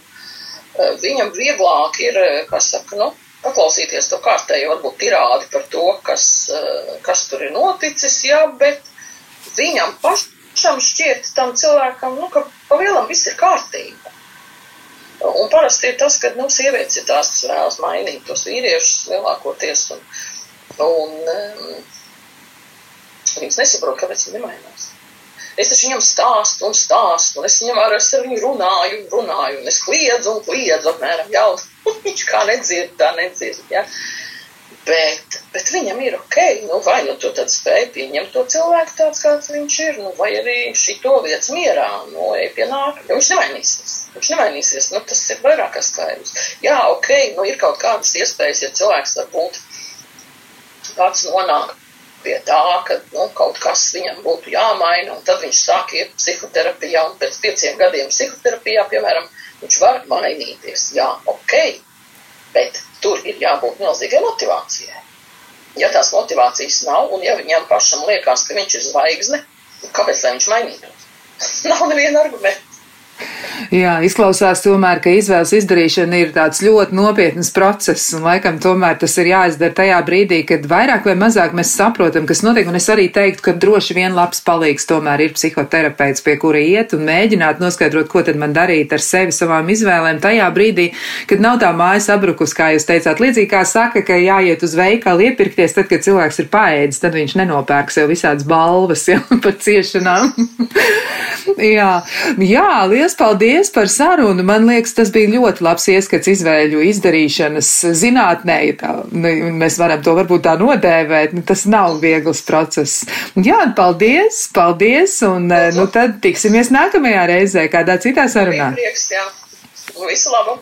Viņam vieglāk ir, kā saka, nu, paklausīties to kārtējo, varbūt tirādi par to, kas, eh, kas tur ir noticis, jā, bet viņam pašam šķiet tam cilvēkam, nu, ka pa lielam viss ir kārtībā. Un parasti ir tas, ka, nu, sievietes ir tās, kas vēlas mainīt tos vīriešus lielākoties, un, un um, viņas nesaprot, kāpēc viņi nemainās. Es taču viņam stāstu un stāstu, un es viņam ar, ar viņu runāju un runāju, un es kliedzu un kliedzu apmēram jau. Viņš kā nedzird, tā nedzird. Ja? Bet, bet viņam ir ok, nu vai nu tu tad spēj pieņemt to cilvēku tāds, kāds viņš ir, nu vai arī šito lietas mierā, nu ej pie nākamā, viņš nemainīsies. Viņš nemainīsies. Nu, tas ir vairāk kā skaidrs. Jā, ok, nu ir kaut kādas iespējas, ja cilvēks varbūt pats nonāk pie tā, ka nu, kaut kas viņam būtu jāmaina, un tad viņš sāk iet psihoterapijā, un pēc pieciem gadiem psihoterapijā, piemēram, viņš var mainīties. Jā, ok, bet tur ir jābūt milzīgai motivācijai. Ja tās motivācijas nav, un ja viņam pašam liekas, ka viņš ir zvaigzne, kāpēc lai viņš mainītos? nav neviena argumenta. Jā, izklausās tomēr, ka izvēles izdarīšana ir tāds ļoti nopietns process, un laikam tomēr tas ir jāizdara tajā brīdī, kad vairāk vai mazāk mēs saprotam, kas notiek, un es arī teiktu, ka droši vien labs palīgs tomēr ir psihoterapeits, pie kura iet un mēģināt noskaidrot, ko tad man darīt ar sevi savām izvēlēm tajā brīdī, kad nav tā māja sabrukus, kā jūs teicāt, līdzīgi kā saka, ka jāiet uz veikalu iepirkties, tad, kad cilvēks ir paēdis, tad viņš nenopērk sev visādas balvas jau par ciešanām. jā, jā, liels paldies par sarunu. Man liekas, tas bija ļoti labs ieskats izvēļu izdarīšanas zinātnē. Ja tā, mēs varam to varbūt tā nodēvēt. Nu, tas nav viegls process. Jā, paldies, paldies. Un nu, tad tiksimies nākamajā reizē kādā citā sarunā. Prieks, jā. Visu labu!